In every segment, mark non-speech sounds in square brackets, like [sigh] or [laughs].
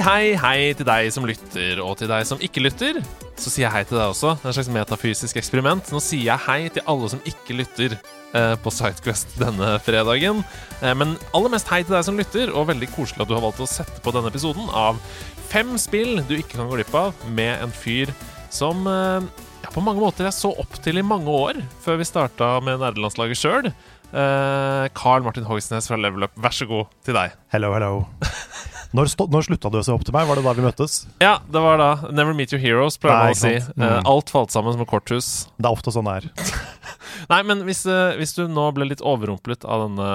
Hei, hei, til deg som lytter, og til deg som ikke lytter. Så sier jeg hei til deg også. Det er et slags metafysisk eksperiment. Nå sier jeg hei til alle som ikke lytter eh, på Sidequest denne fredagen. Eh, men aller mest hei til deg som lytter, og veldig koselig at du har valgt å sette på denne episoden av fem spill du ikke kan gå glipp av, med en fyr som eh, ja, på mange måter jeg så opp til i mange år, før vi starta med nerdelandslaget sjøl. Carl Martin Hogsnes fra Level Up, vær så god til deg. Hello, hello. [laughs] Når, når slutta du å se opp til meg? Var det da vi møttes? Ja, det var da. Never meet your heroes, pleier man å si. Mm. Eh, alt falt sammen som et korthus. Det er ofte sånn det er. [laughs] Nei, men hvis, eh, hvis du nå ble litt overrumplet av denne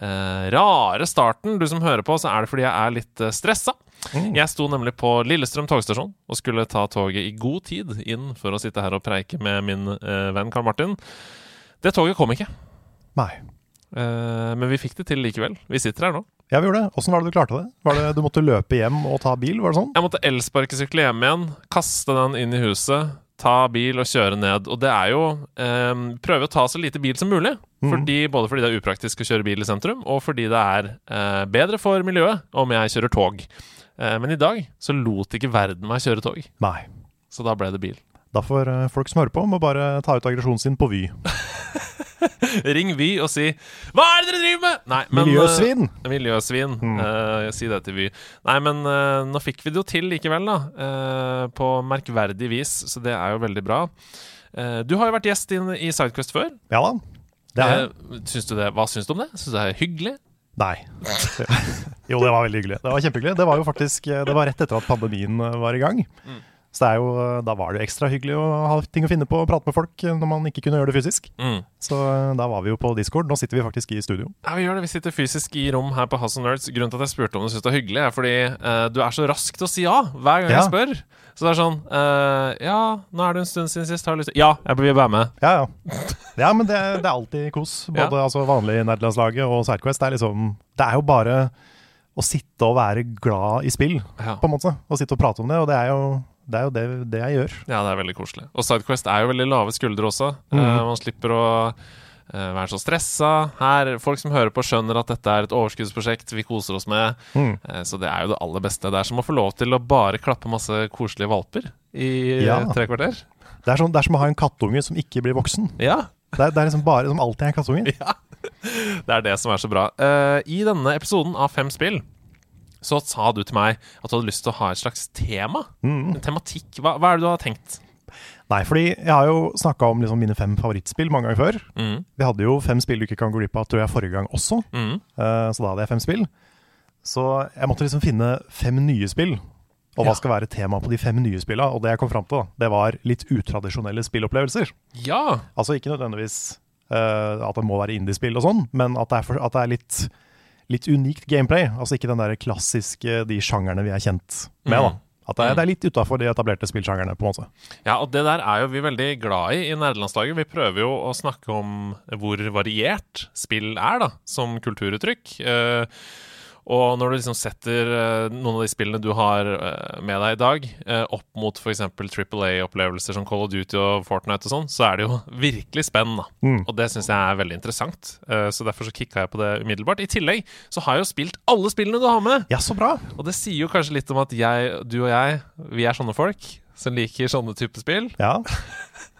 eh, rare starten, du som hører på, så er det fordi jeg er litt uh, stressa. Mm. Jeg sto nemlig på Lillestrøm togstasjon og skulle ta toget i god tid inn for å sitte her og preike med min eh, venn Karl Martin. Det toget kom ikke, Nei. eh, men vi fikk det til likevel. Vi sitter her nå. Ja, vi gjorde det. Åssen var det du klarte det? Var det Du måtte løpe hjem og ta bil, var det sånn? Jeg måtte elsparkesykle hjem igjen, kaste den inn i huset, ta bil og kjøre ned. Og det er jo eh, Prøve å ta så lite bil som mulig. Mhm. Fordi, både fordi det er upraktisk å kjøre bil i sentrum, og fordi det er eh, bedre for miljøet om jeg kjører tog. Eh, men i dag så lot ikke verden meg kjøre tog, Nei. så da ble det bil. Da får eh, folk som hører på, må bare ta ut aggresjonen sin på Vy. [laughs] [laughs] Ring Vy og si 'Hva er det dere driver med?' Nei, men, Miljøsvin! Uh, miljøsvin. Mm. Uh, si det til Vy. Nei, men uh, nå fikk vi det jo til likevel, da. på merkverdig vis, så det er jo veldig bra. Du har jo vært gjest inn i Sidequest før. Ja da. Det er syns du det, hva syns du om det? Syns du det er hyggelig? Nei. [laughs] jo, det var veldig hyggelig. Det var kjempehyggelig. Det var jo faktisk Det var rett etter at pandemien var i gang. Mm. Så det er jo, da var det jo ekstra hyggelig å ha ting å finne på og prate med folk eh, når man ikke kunne gjøre det fysisk. Mm. Så eh, da var vi jo på Discord. Nå sitter vi faktisk i studio. Ja, vi gjør det. Vi sitter fysisk i rom her på House Nerds. Grunnen til at jeg spurte om du syntes det var hyggelig, er fordi uh, du er så rask til å si ja hver gang Ja. jeg spør. Så det er sånn uh, Ja, nå er det en stund siden sist. Har du lyst til Ja, jeg vil være med. Ja, ja. Ja, men det, det er alltid kos. [laughs] Både altså, vanlig nerdelandslaget og Sidequest. Det er liksom Det er jo bare å sitte og være glad i spill, Ja. på en måte. Og sitte og prate om det. Og det er jo det, er jo det, det jeg gjør. Ja, det er veldig koselig. Og Sidequest er jo veldig lave skuldre også. Mm. Uh, man slipper å uh, være så stressa. Her, Folk som hører på, skjønner at dette er et overskuddsprosjekt vi koser oss med. Mm. Uh, så det er jo det aller beste. Det er som å få lov til å bare klappe masse koselige valper i Ja. tre kvarter. Det, er som, det er som å ha en kattunge som ikke blir voksen. Ja. Det er, det er liksom bare som alltid er en kattunge. [laughs] Ja. Det er det som er så bra. I denne episoden av Fem spill så sa du til meg at du hadde lyst til å ha et slags tema. Mm. En tematikk. Hva, hva er det du har tenkt? Nei, fordi jeg har jo snakka om liksom mine fem favorittspill mange ganger før. Mm, Vi hadde jo fem spill du ikke kan gå glipp av, tror jeg, forrige gang også. mm, Uh, så da hadde jeg fem spill. Så jeg måtte liksom finne fem nye spill. Og hva Ja. skal være temaet på de fem nye spilla? Og det jeg kom fram til, da, det var litt utradisjonelle spillopplevelser. Ja. Altså ikke nødvendigvis uh, at det må være indiespill og sånn, men at det er, for, at det er litt, litt unikt gameplay. Altså ikke den der klassiske, de sjangerne vi er kjent med. Mm. da. At det er, det er litt utafor de etablerte spillsjangerne, på en måte. Ja, og det der er jo vi veldig glad i i nerdelandslaget. Vi prøver jo å snakke om hvor variert spill er, da, som kulturuttrykk. Eh, og når du liksom setter eh, noen av de spillene du har eh, med deg i dag, eh, opp mot f.eks. Triple A-opplevelser som Call of Duty og Fortnite og sånn, så er det jo [laughs] virkelig spenn, da. Mm. Og det syns jeg er veldig interessant. Så derfor så kicka jeg på det umiddelbart. I tillegg så har jeg jo spilt alle spillene du har med! Ja, så bra! Og det sier jo kanskje litt om at jeg, du og jeg, vi er sånne folk som liker sånne type spill. Ja, [laughs]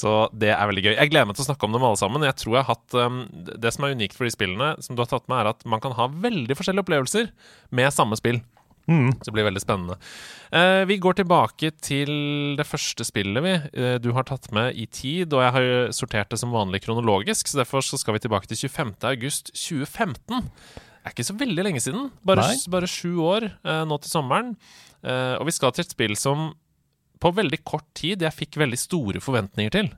Så det er veldig gøy. Jeg gleder meg til å snakke om dem alle sammen. Jeg tror jeg har hatt um, Det som er unikt for de spillene, som du har tatt med, er at man kan ha veldig forskjellige opplevelser med samme spill. mm. Så det blir veldig spennende. Uh, vi går tilbake til det første spillet vi uh, du har tatt med i tid. Og jeg har sortert det som vanlig kronologisk, så derfor så skal vi tilbake til 25. august 2015. Det er ikke så veldig lenge siden. Bare, bare sju år uh, nå til sommeren. Og vi skal til et spill som på veldig kort tid jeg fikk veldig store forventninger til.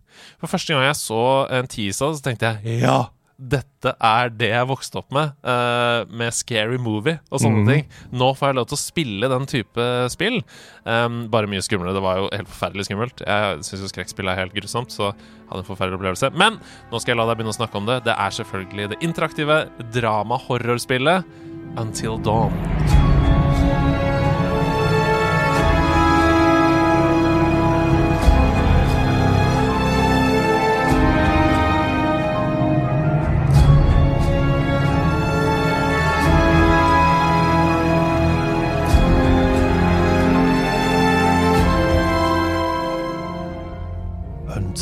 For første gang jeg så en teaser, så tenkte jeg ja, dette er det jeg vokste opp med, uh, med scary movie og sånne mm. ting. Nå får jeg lov til å spille den type spill. Um, bare mye skumlere. Det var jo helt forferdelig skummelt. Jeg syns jo skrekkspill er helt grusomt, så jeg hadde en forferdelig opplevelse. Men nå skal jeg la deg begynne å snakke om det. Det er selvfølgelig det interaktive drama-horrorspillet Until Dawn.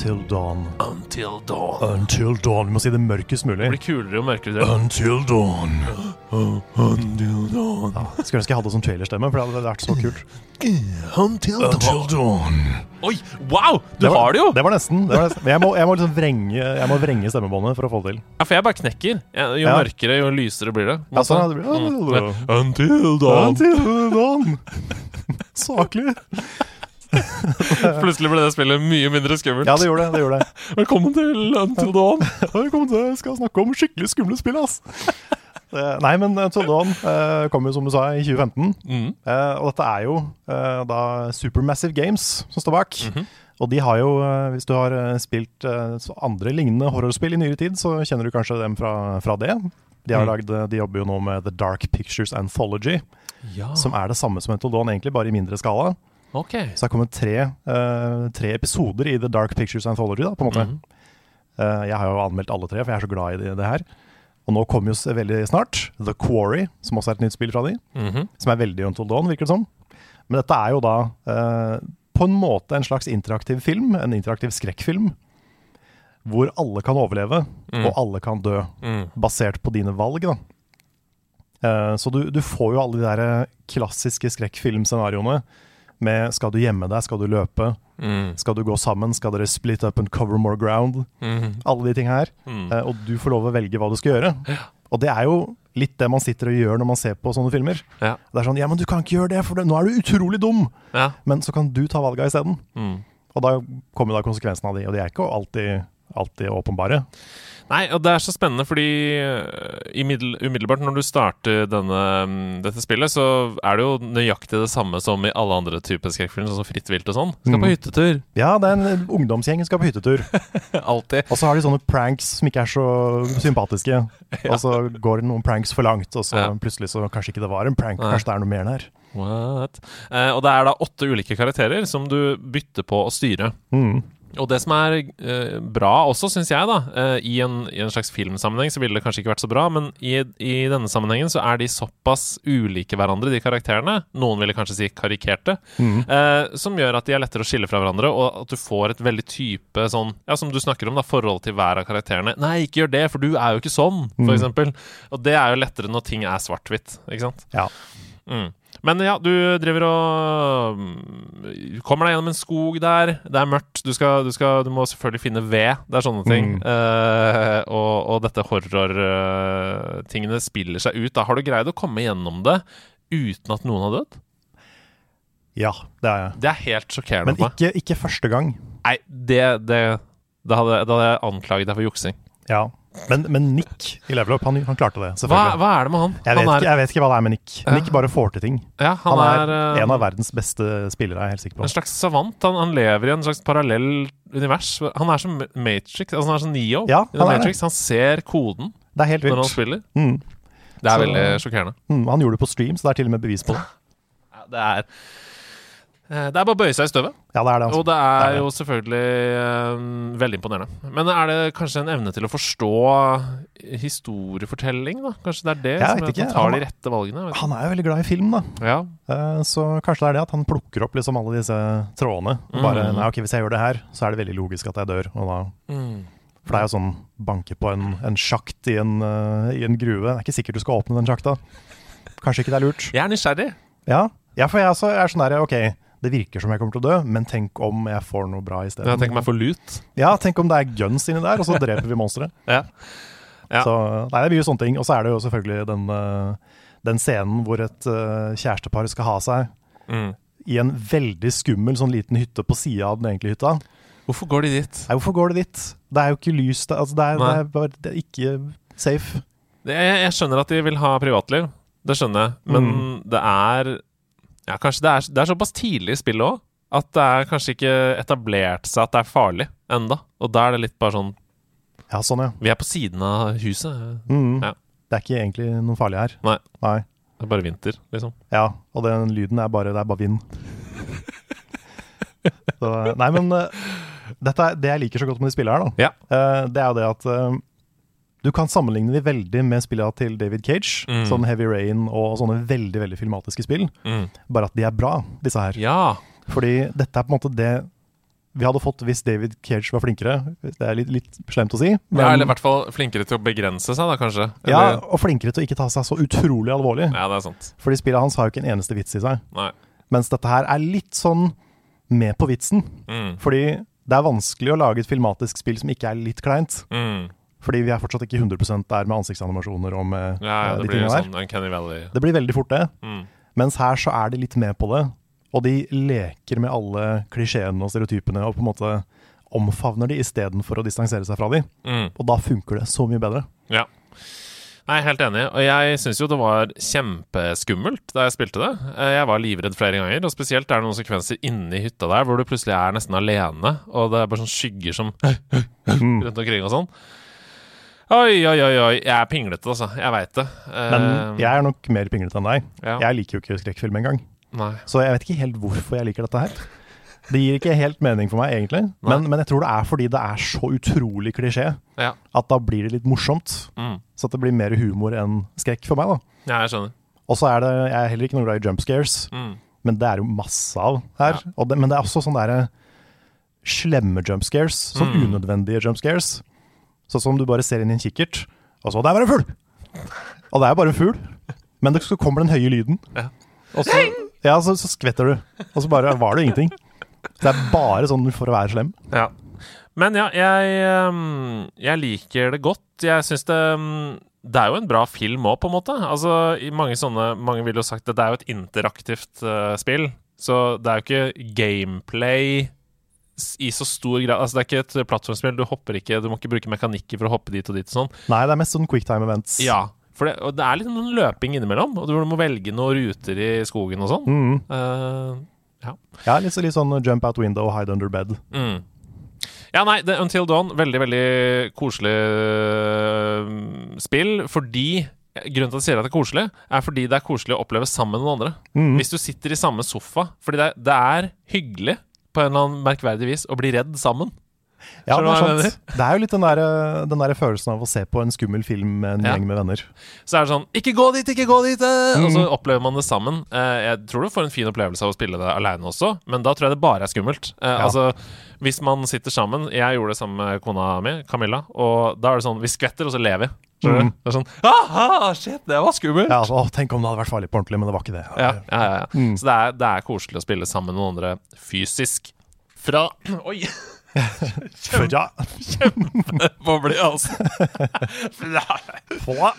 Until dawn. Until Dawn. Until dawn. Vi må si det mørkest mulig. Det blir kulere og mørkere. det. Until dawn. Until Dawn. Ja, skulle ønske jeg hadde sånn trailerstemme, for det hadde vært så kult. Until Until dawn. Oi, wow! Du var, har det jo! Det var nesten. Det var nesten. Men jeg må, jeg må liksom vrenge, jeg må vrenge stemmebåndet for å få det til. Ja, for jeg bare knekker. Jo Ja. mørkere, jo lysere blir det. Ja, sånn, det blir- Mm. Until Dawn. Until dawn. [laughs] Saklig. [laughs] Plutselig ble det spillet mye mindre skummelt. Ja, det gjorde det. det gjorde det. [laughs] Velkommen til Until Dawn. [laughs] Velkommen til Jeg skal snakke om skikkelig skumle spill, ass. Det- Nei, men Until dawn eh, kom jo, som du sa, i 2015. Mm. Eh, og dette er jo eh, da Supermassive Games som står bak. Mhm. Og de har jo, eh, hvis du har eh, spilt eh, andre lignende horrorspill i nyere tid, så kjenner du kanskje dem fra, fra det. De, har Mm. lagd, eh, de jobber jo nå med The Dark Pictures Anthology, Ja, som er det samme som Until Dawn, egentlig bare i mindre skala. Ok. Så det er kommet tre, uh, tre episoder i The Dark Pictures Anthology, da, på en måte. Mm -hmm. uh, jeg har jo anmeldt alle tre, for jeg er så glad i det, det her. Og nå kommer jo veldig snart The Quarry, som også er et nytt spill fra de Mhm. som er veldig Until Dawn, virker det som. Men dette er jo da uh, på en måte en slags interaktiv film, en interaktiv skrekkfilm, hvor alle kan overleve, Mm. og alle kan dø, Mm. basert på dine valg. da. Så du, du får jo alle de der klassiske skrekkfilmscenarioene med skal du gjemme deg, skal du løpe, Mm. skal du gå sammen, skal dere split up and cover more ground, Mm. alle de ting her. Mm. Eh, og du får lov å velge hva du skal gjøre. Og det er jo litt det man sitter og gjør når man ser på sånne filmer. Ja. Det er sånn, ja, men du kan ikke gjøre det, for nå er du utrolig dum! ja. Men så kan du ta valga isteden. Mm. Og da kommer da konsekvensene av de, og de er ikke alltid, alltid åpenbare. Nei, og det er så spennende, fordi i middel, umiddelbart når du starter denne, mm, dette spillet, så er det jo nøyaktig det samme som i alle andre typer skrekkfilmer, sånn som Fritt vilt og sånn. Skal på Mm. hyttetur. Ja, det er en ungdomsgjeng som skal på hyttetur. [laughs] Alltid. Og så har de sånne pranks som ikke er så sympatiske. [laughs] Og så går det noen pranks for langt, og så Ja. plutselig så kanskje ikke det var en prank, Nei. kanskje det er noe mer der. What? Eh, og det er da åtte ulike karakterer som du bytter på å styre. Mm. Og det som er eh, bra også, syns jeg, da eh, i, en, i en slags filmsammenheng så ville det kanskje ikke vært så bra, men i, i denne sammenhengen så er de såpass ulike hverandre, de karakterene. Noen ville kanskje si karikerte. Mm. Eh, som gjør at de er lettere å skille fra hverandre, og at du får et veldig type sånn Ja, som du snakker om, da, forhold til hver av karakterene. Nei, ikke gjør det, for du er jo ikke sånn, for Mm. eksempel. Og det er jo lettere når ting er svart-hvitt, ikke sant? Ja. Mm. Men ja, du driver og mm, Kommer deg gjennom en skog der. Det er mørkt. Du, skal, du, skal, du må selvfølgelig finne ved. Det er sånne ting. Mm. Uh, og, og dette horror-tingene spiller seg ut. Da har du greid å komme gjennom det uten at noen har dødd? Ja, det er jeg. Det er helt sjokkerende Men ikke, ikke første gang. Nei, det, det det, hadde, da hadde jeg anklaget deg for juksing. Ja. Men, men Nick i Level Up, han, han klarte det, selvfølgelig. hva er det med han? Jeg vet, er, ikke, jeg vet ikke hva det er med Nick. Ja. Nick bare får til ting. ja, han, Han er, er, en eh, av verdens beste spillere, jeg er helt sikker på. en slags savant. Han, han lever i en slags parallell univers. Han er som Matrix. Altså han er som Neo Ja, i han. Matrix. Han ser koden Det er helt når han spiller. Mm. Det er Så- veldig sjokkerende. Mm, han gjorde det på stream, så det er til og med bevis på det. Ja, det er Det er bare å bøye seg i støvet. Ja, det er det. Altså. Og det Det er er det. jo selvfølgelig eh, veldig imponerende. Men er det kanskje en evne til å forstå historiefortelling, da? Kanskje det er det Jeg som er tar Han- de rette valgene? Han er jo veldig glad i film, da. Ja. Uh, Så kanskje det er det at han plukker opp liksom alle disse trådene. Og bare, Mm. nei, ok, Hvis jeg gjør det her, så er det veldig logisk at jeg dør. Og da, Mm. for det er jo sånn banke på en, en sjakt i en, uh, i en gruve. Det er ikke sikkert du skal åpne den sjakta. Kanskje ikke det er lurt. Jeg er nysgjerrig. Ja, ja for jeg også er sånn der, ok, det virker som jeg kommer til å dø, men tenk om jeg får noe bra i stedet. Jeg om jeg får lut. Ja, tenk om det er guns inni der, og så dreper vi monsteret. [laughs] Ja. Ja. Så nei, det er mye sånne ting. Og så er det jo selvfølgelig den, eh, den scenen hvor et uh, kjærestepar skal ha seg Mm. i en veldig skummel sånn liten hytte på sida av den egentlige hytta. Hvorfor går de dit? Nei, hvorfor går det dit? Det er jo ikke lys der. Altså, det, er, det, er bare, det er ikke safe. Jeg, jeg skjønner at de vil ha privatliv, det skjønner jeg, men Mm. det er Ja, kanskje det er, det er såpass tidlig i spillet òg at det er kanskje ikke etablert seg at det er farlig enda. Og da er det litt bare sånn Ja, sånn, ja. Vi er på siden av huset. Mm. Ja. Det er ikke egentlig noe farlig her. Nei. Nei. Det er bare vinter, liksom. Ja, og den lyden er bare, det er bare vind. [laughs] så, nei, men uh, dette er, det jeg liker så godt med de spillene her, da, Ja. uh, det er jo det at eh, du kan sammenligne de veldig med spillene til David Cage, Mm. sånn Heavy Rain og sånne veldig veldig filmatiske spill. Mm. Bare at de er bra, disse her. Ja. Fordi dette er på en måte det vi hadde fått hvis David Cage var flinkere. Det er litt, litt slemt å si. ja. Eller i hvert fall flinkere til å begrense seg, da, kanskje. ja, og flinkere til å ikke ta seg så utrolig alvorlig. ja, det er sant. Fordi spillet hans har jo ikke en eneste vits i seg. Nei. Mens dette her er litt sånn med på vitsen. Mm. Fordi det er vanskelig å lage et filmatisk spill som ikke er litt kleint. Mm. Fordi vi er fortsatt ikke 100 der med ansiktsanimasjoner og med Ja, ja, eh, det de tingene der. sånn Valley. Det blir veldig fort det. Mm. Mens her så er de litt med på det. Og de leker med alle klisjeene og stereotypene og på en måte omfavner de istedenfor å distansere seg fra de. Mm. Og da funker det så mye bedre. Ja. er helt enig. Og jeg syns jo det var kjempeskummelt da jeg spilte det. Eh, Jeg var livredd flere ganger, og spesielt er det noen sekvenser inni hytta der hvor du plutselig er nesten alene, og det er bare sånn skygger som [laughs] Mm. rundt omkring og sånn. Oi, oi, oi, oi. Jeg er pinglete, altså. Jeg veit det. Men Eh, jeg er nok mer pinglete enn deg. ja. Jeg liker jo ikke skrekkfilm engang. Så jeg vet ikke helt hvorfor jeg liker dette her. Det gir ikke helt mening for meg, egentlig. Men, men jeg tror det er fordi det er så utrolig klisjé Ja. at da blir det litt morsomt. Mm. Så det blir mer humor enn skrekk for meg, da. ja, jeg skjønner. Og så er det Jeg er heller ikke noe glad i jump scares, Mm. men det er jo masse av her. Ja. Det, men det er også sånne derre slemme jump scares. Sånn Mm. unødvendige jump scares. Sånn som du bare ser inn i en kikkert, og så Der var det en fugl! Og det er bare en fugl, men det, kommer den høye lyden. Og så, ja, så, så skvetter du, og så bare var det ingenting. Det er bare sånn for å være slem. Ja. Men ja, jeg, ehm, jeg liker det godt. Jeg syns det ehm, Det er jo en bra film òg, på en måte. Altså, mange sånne Mange ville jo sagt at det er jo et interaktivt uh, spill. Så det er jo ikke gameplay i så stor grad Altså, det er ikke et plattformspill. Du hopper ikke Du må ikke bruke mekanikker for å hoppe dit og dit og sånn. Nei, det er mest sånn quicktime events. Ja. For det, og det er litt noen løping innimellom, og du må velge noen ruter i skogen og sånn. Mm. Uh, Ja, litt, litt sånn jump out window, hide under bed. Mm. Ja, nei, The Until Dawn, veldig, veldig koselig spill. Fordi Grunnen til at jeg sier at det er koselig, er fordi det er koselig å oppleve sammen med noen andre. Mm. Hvis du sitter i samme sofa. Fordi det, det er hyggelig på en eller annen merkverdig vis å bli redd sammen. Ja, det, er sant. det er jo litt den der, den der følelsen av å se på en skummel film med en Ja. gjeng med venner. Så er det sånn 'Ikke gå dit, ikke gå dit!' eh!» Og så Mhm. opplever man det sammen. Eh, Jeg tror du får en fin opplevelse av å spille det aleine også, men da tror jeg det bare er skummelt. Eh, Ja. Altså, Hvis man sitter sammen Jeg gjorde det sammen med kona mi, Camilla, og da er det sånn Vi skvetter, og så ler vi. Mm. Det er sånn Aha, shit, det var skummelt! Ja, altså, å, Tenk om det hadde vært farlig på ordentlig, men det var ikke det. Ja, ja, ja, ja. Mm. Så det er, det er koselig å spille sammen med noen andre fysisk. Fra [clears throat] Oi! For ja, Boble i halsen. få.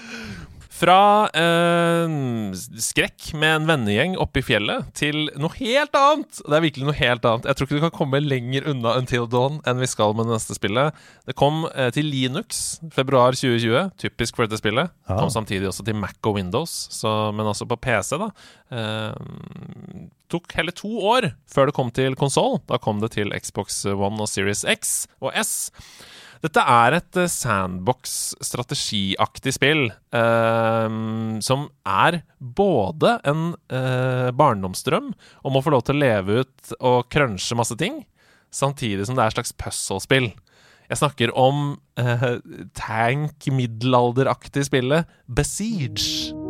Fra eh, skrekk med en vennegjeng oppe i fjellet til noe helt annet. Det er virkelig noe helt annet. Jeg tror ikke du kan komme lenger unna Until Dawn enn vi skal med det neste spillet. Det kom eh, til Linux februar 2020, typisk for dette spillet. Ja. Kom samtidig også til Mac og Windows, så, men også på PC, da. Eh, tok hele to år før det kom til konsoll. Da kom det til Xbox One og Series X og S. Dette er et eh, sandbox-strategiaktig spill eh, som er både en eh, barndomsdrøm om å få lov til å leve ut og crunche masse ting, samtidig som det er et slags puzzle-spill. Jeg snakker om eh, tank-middelalderaktig spillet Besiege.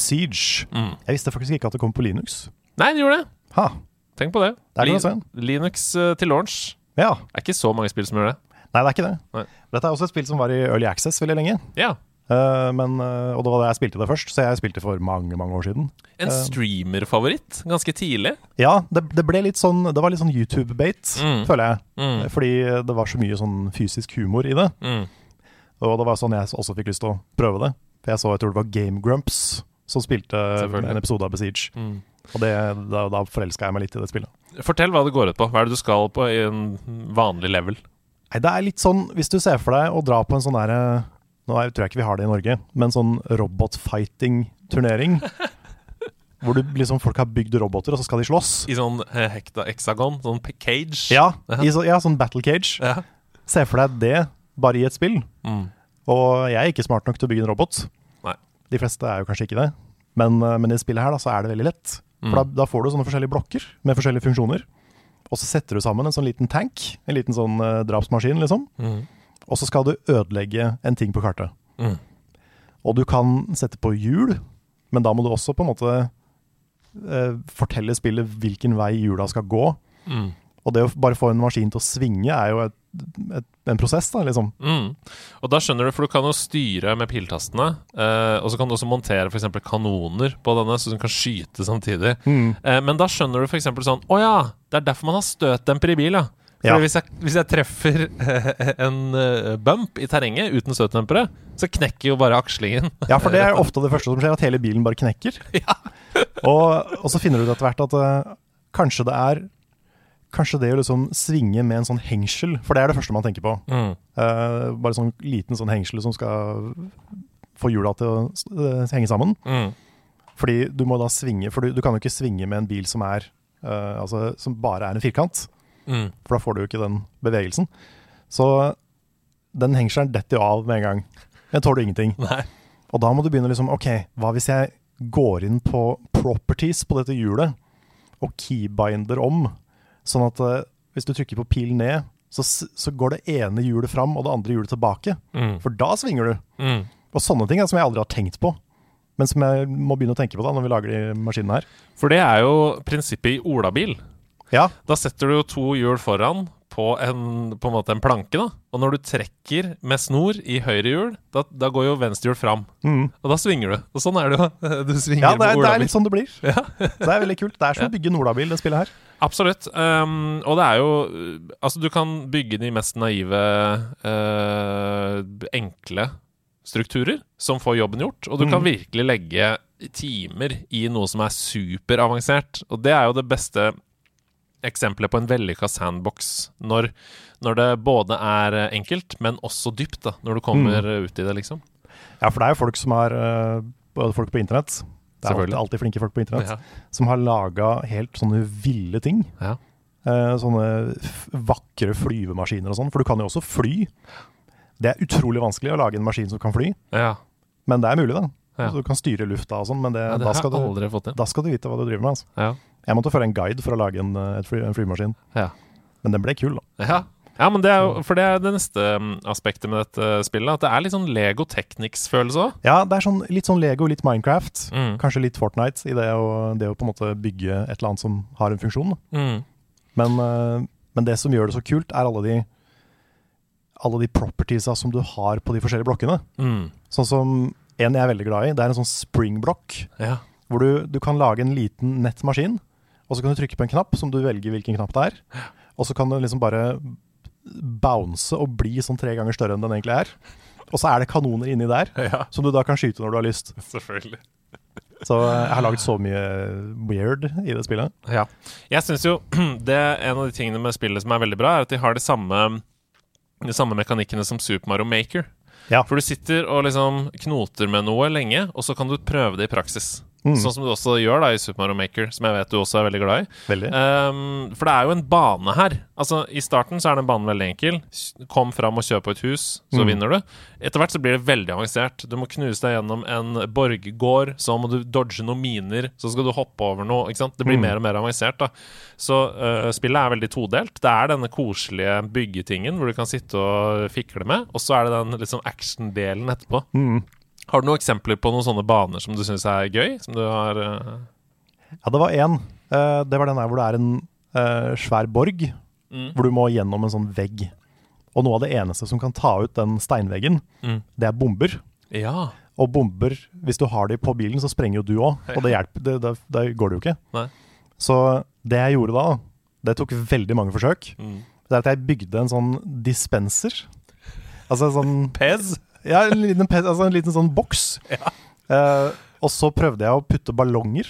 Besiege. Mm. Jeg visste faktisk ikke at det kom på Linux. Nei, det gjorde det. Ha, Tenk på det. det du. Linux. Eh, til launch. ja. Det er ikke så mange spill som gjør det. Nei, det er ikke det. Nei. Dette er også et spill som var i Early Access veldig lenge. Ja. Uh, men, uh, og det var da jeg spilte det først, så jeg spilte for mange mange år siden. En streamerfavoritt ganske tidlig. Ja, det, det ble litt sånn Det var litt sånn YouTube-bait, Mm. føler jeg. Mm. Fordi det var så mye sånn fysisk humor i det. Mm. Og det var sånn jeg også fikk lyst til å prøve det. For jeg så, jeg tror det var Game Grumps som spilte en episode av Besiege. Mm. Og det, da, da forelska jeg meg litt i det spillet. Fortell hva det går ut på. Hva er det du skal på i en vanlig level? Nei, det er litt sånn, hvis du ser for deg å dra på en sånn derre Nå er, tror jeg ikke vi har det i Norge, men sånn robotfighting-turnering. [laughs] hvor du, liksom, folk har bygd roboter, og så skal de slåss. I sånn eh, hekta hexagon? Sånn cage? Ja, i så, ja, sånn battle cage. Ja. Se for deg det, bare i et spill. Mm. Og jeg er ikke smart nok til å bygge en robot. De fleste er jo kanskje ikke det. Men, eh, men i spillet her da, så er det veldig lett. For Mm. da, da får du sånne forskjellige blokker med forskjellige funksjoner. Og så setter du sammen en sånn liten tank, en liten sånn uh, drapsmaskin, liksom. Mm. Og så skal du ødelegge en ting på kartet. Mm. Og du kan sette på hjul, men da må du også på en måte uh, fortelle spillet hvilken vei hjula skal gå. Mm. Og det å bare få en maskin til å svinge er jo et, et, en prosess, da, liksom. Mm. Og da skjønner du, for du kan jo styre med piltastene, eh, og så kan du også montere f.eks. kanoner på denne, så du kan skyte samtidig. Eh, men da skjønner du f.eks. sånn Å ja, det er derfor man har støtdemper i bil, ja. For Ja. hvis, jeg, hvis jeg treffer [laughs] en eh, bump i terrenget uten støtdempere, så knekker jo bare akslingen. Ja, for det er [laughs] ofte det første som skjer, at hele bilen bare knekker. og, og så finner du ut etter hvert at uh, kanskje det er Kanskje det å liksom svinge med en sånn hengsel, for det er det første man tenker på. Mm. Uh, bare sånn liten sånn hengsel som skal få hjula til å eh, henge sammen. Mm. Fordi du må da svinge, for du, du kan jo ikke svinge med en bil som er uh, altså, som bare er en firkant, Mm. for da får du jo ikke den bevegelsen. Så den hengselen detter jo av med en gang. Den tåler ingenting. Nei. Og da må du begynne liksom Ok, hva hvis jeg går inn på properties på dette hjulet og keybinder om, sånn at uh, hvis du trykker på pil ned, så, så går det ene hjulet fram og det andre hjulet tilbake. Mm. For da svinger du. Mm. Og sånne ting er som jeg aldri har tenkt på. Men som jeg må begynne å tenke på da når vi lager de maskinene her. For det er jo prinsippet i olabil. Ja, Da setter du jo to hjul foran på en, på en måte en planke, da. Og når du trekker med snor i høyre hjul, da, da går jo venstre hjul fram. mm. Og da svinger du. Og sånn er det jo. [laughs] Du svinger ja det, er, med det er litt sånn det blir. Ja. [laughs] Det er veldig kult. Det er som å bygge en olabil, det spillet her. Absolutt. Um, og det er jo Altså, du kan bygge de mest naive, uh, enkle strukturer som får jobben gjort, og du kan Mhm. virkelig legge timer i noe som er superavansert. Og det er jo det beste eksempelet på en vellykka sandbox, når, når det både er eh, enkelt, men også dypt, da, når du kommer Mm. ut i det, liksom. Ja, for det er jo folk som har eh, Både folk på internett. Det er alltid, alltid flinke folk på internett. Ja. Som har laga helt sånne ville ting. Ja. Eh, sånne vakre flyvemaskiner og sånn. For du kan jo også fly. Det er utrolig vanskelig å lage en maskin som kan fly, ja. men det er mulig, da. Så Du kan styre lufta og sånn, men det, det da, skal du, da skal du vite hva du driver med. Altså. Ja. Jeg måtte følge en guide for å lage en, eh, en flymaskin, Ja. men den ble kul, da. Ja. ja, men det er jo For det er det neste mm, aspektet med dette spillet. At det er litt sånn Lego Technics-følelse òg. Ja, det er sånn, litt sånn Lego, litt Minecraft. Mm. Kanskje litt Fortnite i det å, det å på en måte bygge et eller annet som har en funksjon. Mm. Men, eh, men det som gjør det så kult, er alle de alle de propertiesa som du har på de forskjellige blokkene. Mm. Sånn som en jeg er veldig glad i, det er en sånn springblokk. Ja. Hvor du, du kan lage en liten nettmaskin, og så kan du trykke på en knapp som du velger hvilken knapp det er. Og så kan du liksom bare bounce og bli sånn tre ganger større enn den egentlig er. Og så er det kanoner inni der, [laughs] ja. som du da kan skyte når du har lyst. Selvfølgelig. Så eh, jeg har laget så mye weird i det spillet. Ja. Jeg syns jo [clears throat] det er en av de tingene med spillet som er veldig bra, er at de har de samme, de samme mekanikkene som Super Mario Maker. Ja. For du sitter og liksom knoter med noe lenge, og så kan du prøve det i praksis. Mm. Sånn som du også gjør da i Super Mario Maker, som jeg vet du også er veldig glad i. Veldig. Um, for det er jo en bane her. Altså I starten så er den banen veldig enkel. Kom fram og kjøp på et hus, så Mm. vinner du. Etter hvert så blir det veldig avansert. Du må knuse deg gjennom en borggård, så må du dodge noen miner, så skal du hoppe over noe. Ikke sant? Det blir Mm. mer og mer avansert. da Så uh, spillet er veldig todelt. Det er denne koselige byggetingen hvor du kan sitte og fikle med, og så er det den liksom action-delen etterpå. Mm. Har du noen eksempler på noen sånne baner som du syns er gøy? Som du har uh... Ja, det var én. Uh, det var den der hvor det er en uh, svær borg, Mm. hvor du må gjennom en sånn vegg. Og noe av det eneste som kan ta ut den steinveggen, Mm. det er bomber. Ja. Og bomber, hvis du har de på bilen, så sprenger jo du òg. Og det hjelper, det, det, det går det jo ikke. Nei. Så det jeg gjorde da, det tok veldig mange forsøk. Mm. Det er at jeg bygde en sånn dispenser. Altså en sånn Pez? Ja, en liten, altså en liten sånn boks. Eh, og så prøvde jeg å putte ballonger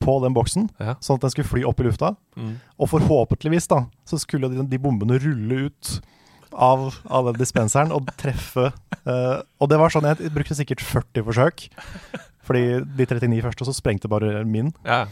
på den boksen, Ja. sånn at den skulle fly opp i lufta. Mm. Og forhåpentligvis da, så skulle de, de bombene rulle ut av, av den dispenseren og treffe. eh, og det var sånn, jeg brukte sikkert 40 forsøk. Fordi de 39 første, så sprengte bare min. Ja.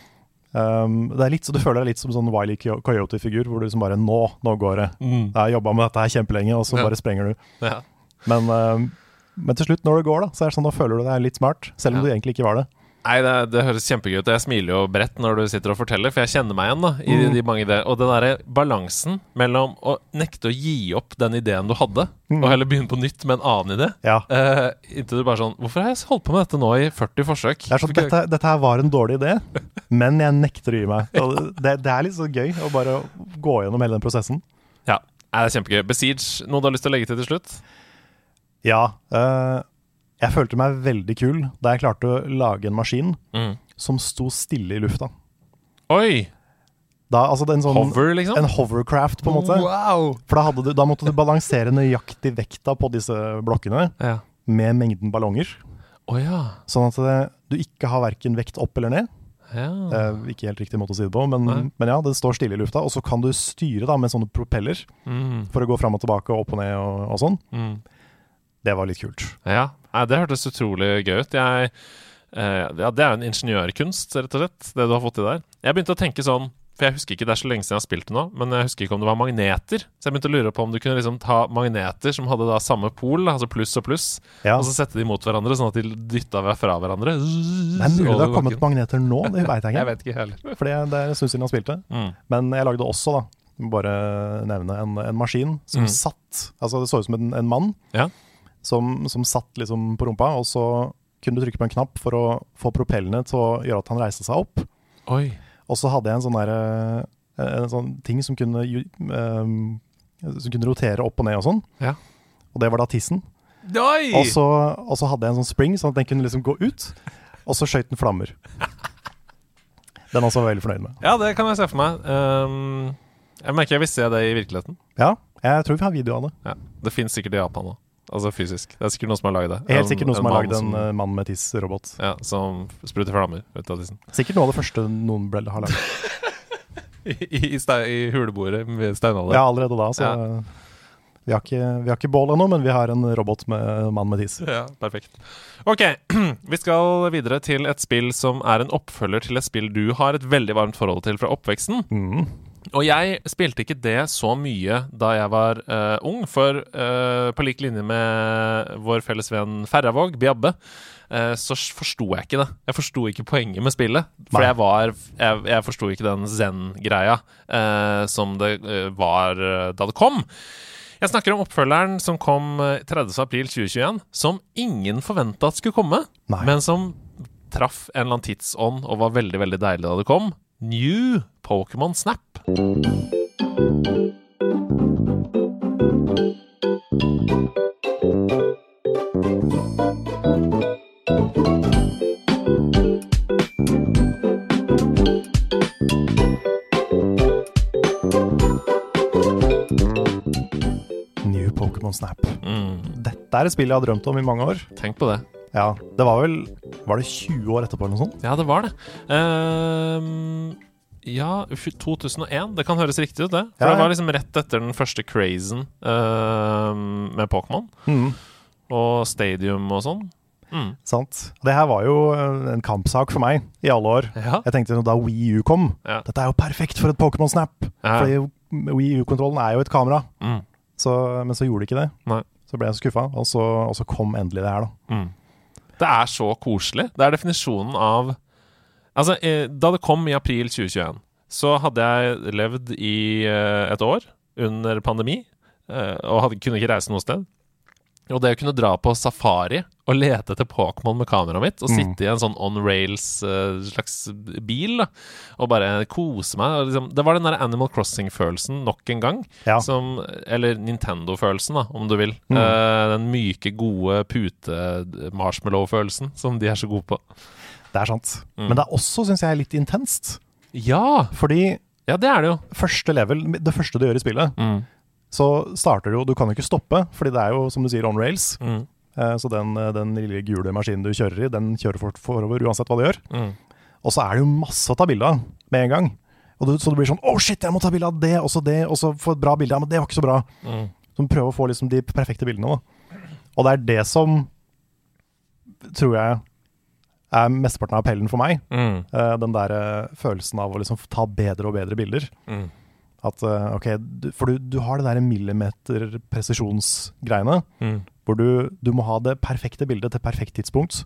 Um, det er litt, så Du føler deg litt som sånn Wiley Coyote-figur, hvor du liksom bare Nå, nå går det. Mm. Jeg har jobba med dette her kjempelenge, og så Ja. bare sprenger du. ja. Men, um, men til slutt, når det går, da, så er det sånn, da føler du deg litt smart. Selv om Ja. du egentlig ikke var det. Nei, det, det høres kjempegøy ut. Jeg smiler jo bredt når du sitter og forteller, for jeg kjenner meg igjen da i Mm. de mange ideer. Og den derre balansen mellom å nekte å gi opp den ideen du hadde, Mm. og heller begynne på nytt med en annen idé, Ja. eh, inntil du bare sånn Hvorfor har jeg holdt på med dette nå i 40 forsøk? Det sånn, dette, dette her var en dårlig idé, [laughs] men jeg nekter å gi meg. Det, det er litt så gøy å bare gå gjennom hele den prosessen. Ja, det er kjempegøy. Besiege, noe du har lyst til å legge til til slutt? Ja. Uh, jeg følte meg veldig kul da jeg klarte å lage en maskin Mm. som sto stille i lufta. Oi! Da, altså en sånn Hover, liksom? En hovercraft, på en måte. Wow! For da, du, da måtte du balansere nøyaktig vekta på disse blokkene Ja. med mengden ballonger. Oh, ja. Sånn at det, du ikke har verken vekt opp eller ned. ja. Eh, ikke helt riktig måte å si det på, men, men ja, det står stille i lufta. Og så kan du styre da med sånne propeller Mm. for å gå fram og tilbake og opp og ned og, og sånn. Mm. Det var litt kult. Ja, det hørtes utrolig gøy ut. Jeg, eh, ja, det er jo en ingeniørkunst, rett og slett, det du har fått til der. Jeg begynte å tenke sånn, for jeg husker ikke, det er så lenge siden jeg har spilt det nå, men jeg husker ikke om det var magneter. Så jeg begynte å lure på om du kunne liksom ta magneter som hadde da samme pol, altså pluss og pluss, Ja. og så sette de mot hverandre, sånn at de dytta fra hverandre. Det er mulig det har kommet magneter nå, det veit jeg [laughs] ikke. Jeg vet ikke heller. For det, det er en stund siden jeg spilte. Mm. Men jeg lagde også, da, bare nevne en, en maskin som Mm. satt Altså det så ut som en, en mann Ja. Som, som satt liksom på rumpa, og så kunne du trykke på en knapp for å få propellene til å gjøre at han reiste seg opp. Oi. Og så hadde jeg en sånn der, eh, en sånn ting som kunne, ehm, som kunne rotere opp og ned og sånn. Ja. Og det var da tissen. Og så, og så hadde jeg en sånn spring, sånn at den kunne liksom gå ut. Og så skøyt den flammer. Den også var jeg veldig fornøyd med. Ja, det kan jeg se for meg. Um, jeg merker jeg vil se det i virkeligheten. Ja, jeg tror vi har video av det. Ja. Det fins sikkert i Japan òg. Altså fysisk. Det er sikkert noen som har lagd det. Helt sikkert noen som har lagd en som- eh, mann med tiss-robot. Ja, som spruter flammer ut av tissen. Sikkert noe av det første noen ble, har lagd. [laughs] I, i, I huleboere med steinalder. Ja, allerede da, så vi, har ikke, vi har ikke bål ennå, men vi har en robot med mann med tiss. [laughs] Ja, perfekt. Ok, [clears throat] vi skal videre til et spill som er en oppfølger til et spill du har et veldig varmt forhold til fra oppveksten. Mm. Og jeg spilte ikke det så mye da jeg var uh, ung, for uh, på lik linje med vår felles venn Ferravåg, Biabbe, uh, så s- forsto jeg ikke det. Jeg forsto ikke poenget med spillet. For Nei. jeg var Jeg, jeg forsto ikke den zen-greia eh, som det eh, var eh, da det kom. Jeg snakker om oppfølgeren som kom eh, 30.4.2021, som ingen forventa at skulle komme, Nei. men som traff en eller annen tidsånd og var veldig, veldig deilig da det kom. New Pokémon Snap. New Pokémon Snap. Mm, Dette er et spill jeg har drømt om i mange år. tenk på det. Ja, Det var vel Var det 20 år etterpå eller noe sånt? Ja, det var det. Ehm, ja, 2001. Det kan høres riktig ut, det. For Ja, det ja. var liksom rett etter den første crazen ehm, med Pokémon. Mm. Og Stadium og sånn. Mm. Sant. Det her var jo eh, en kampsak for meg i alle år. Ja. Jeg tenkte da Wii U kom Ja. Dette er jo perfekt for et Pokémon Snap. Ja. Fordi Wii U-kontrollen er jo et kamera. Mm. Så, men så gjorde de ikke det. Nei. Så ble jeg skuffa, og, så- og så kom endelig det her, da. Mm. Det er så koselig. Det er definisjonen av Altså, eh, da det kom i april 2021, så hadde jeg levd i eh, et år under pandemi, eh, og hadde, kunne ikke reise noe sted. Og det å kunne dra på safari og lete etter Pokémon med kameraet mitt, og Mm. sitte i en sånn on rails uh, slags bil, da, og bare kose meg liksom, Det var den der Animal Crossing-følelsen nok en gang. Ja. Som, eller Nintendo-følelsen, da, om du vil. Mm. Uh, den myke, gode pute-marshmallow-følelsen som de er så gode på. Det er sant. Mm. Men det er også, syns jeg, litt intenst. Ja! Fordi Ja, det er det jo. første level, det første du gjør i spillet, Mm. Så starter du jo Du kan jo ikke stoppe, fordi det er jo, som du sier, on rails. Mm. Eh, Så den, eh, den lille gule maskinen du kjører i, den kjører fort forover uansett hva du gjør. Mm. Og så er det jo masse å ta bilde av med en gang. Og du, så du blir sånn Å, shit, jeg må ta bilde av det, og så det, og så få et bra bilde. Ja, men det var ikke så bra. Mm. Så du prøver å få liksom de perfekte bildene. Da. Og det er det som tror jeg er mesteparten av appellen for meg. Mm. Eh, den der eh, følelsen av å liksom ta bedre og bedre bilder. Mm. At, eh, ok, du, For du, du har det der millimeter presisjonsgreiene, Mm. hvor du, du må ha det perfekte bildet til perfekt tidspunkt.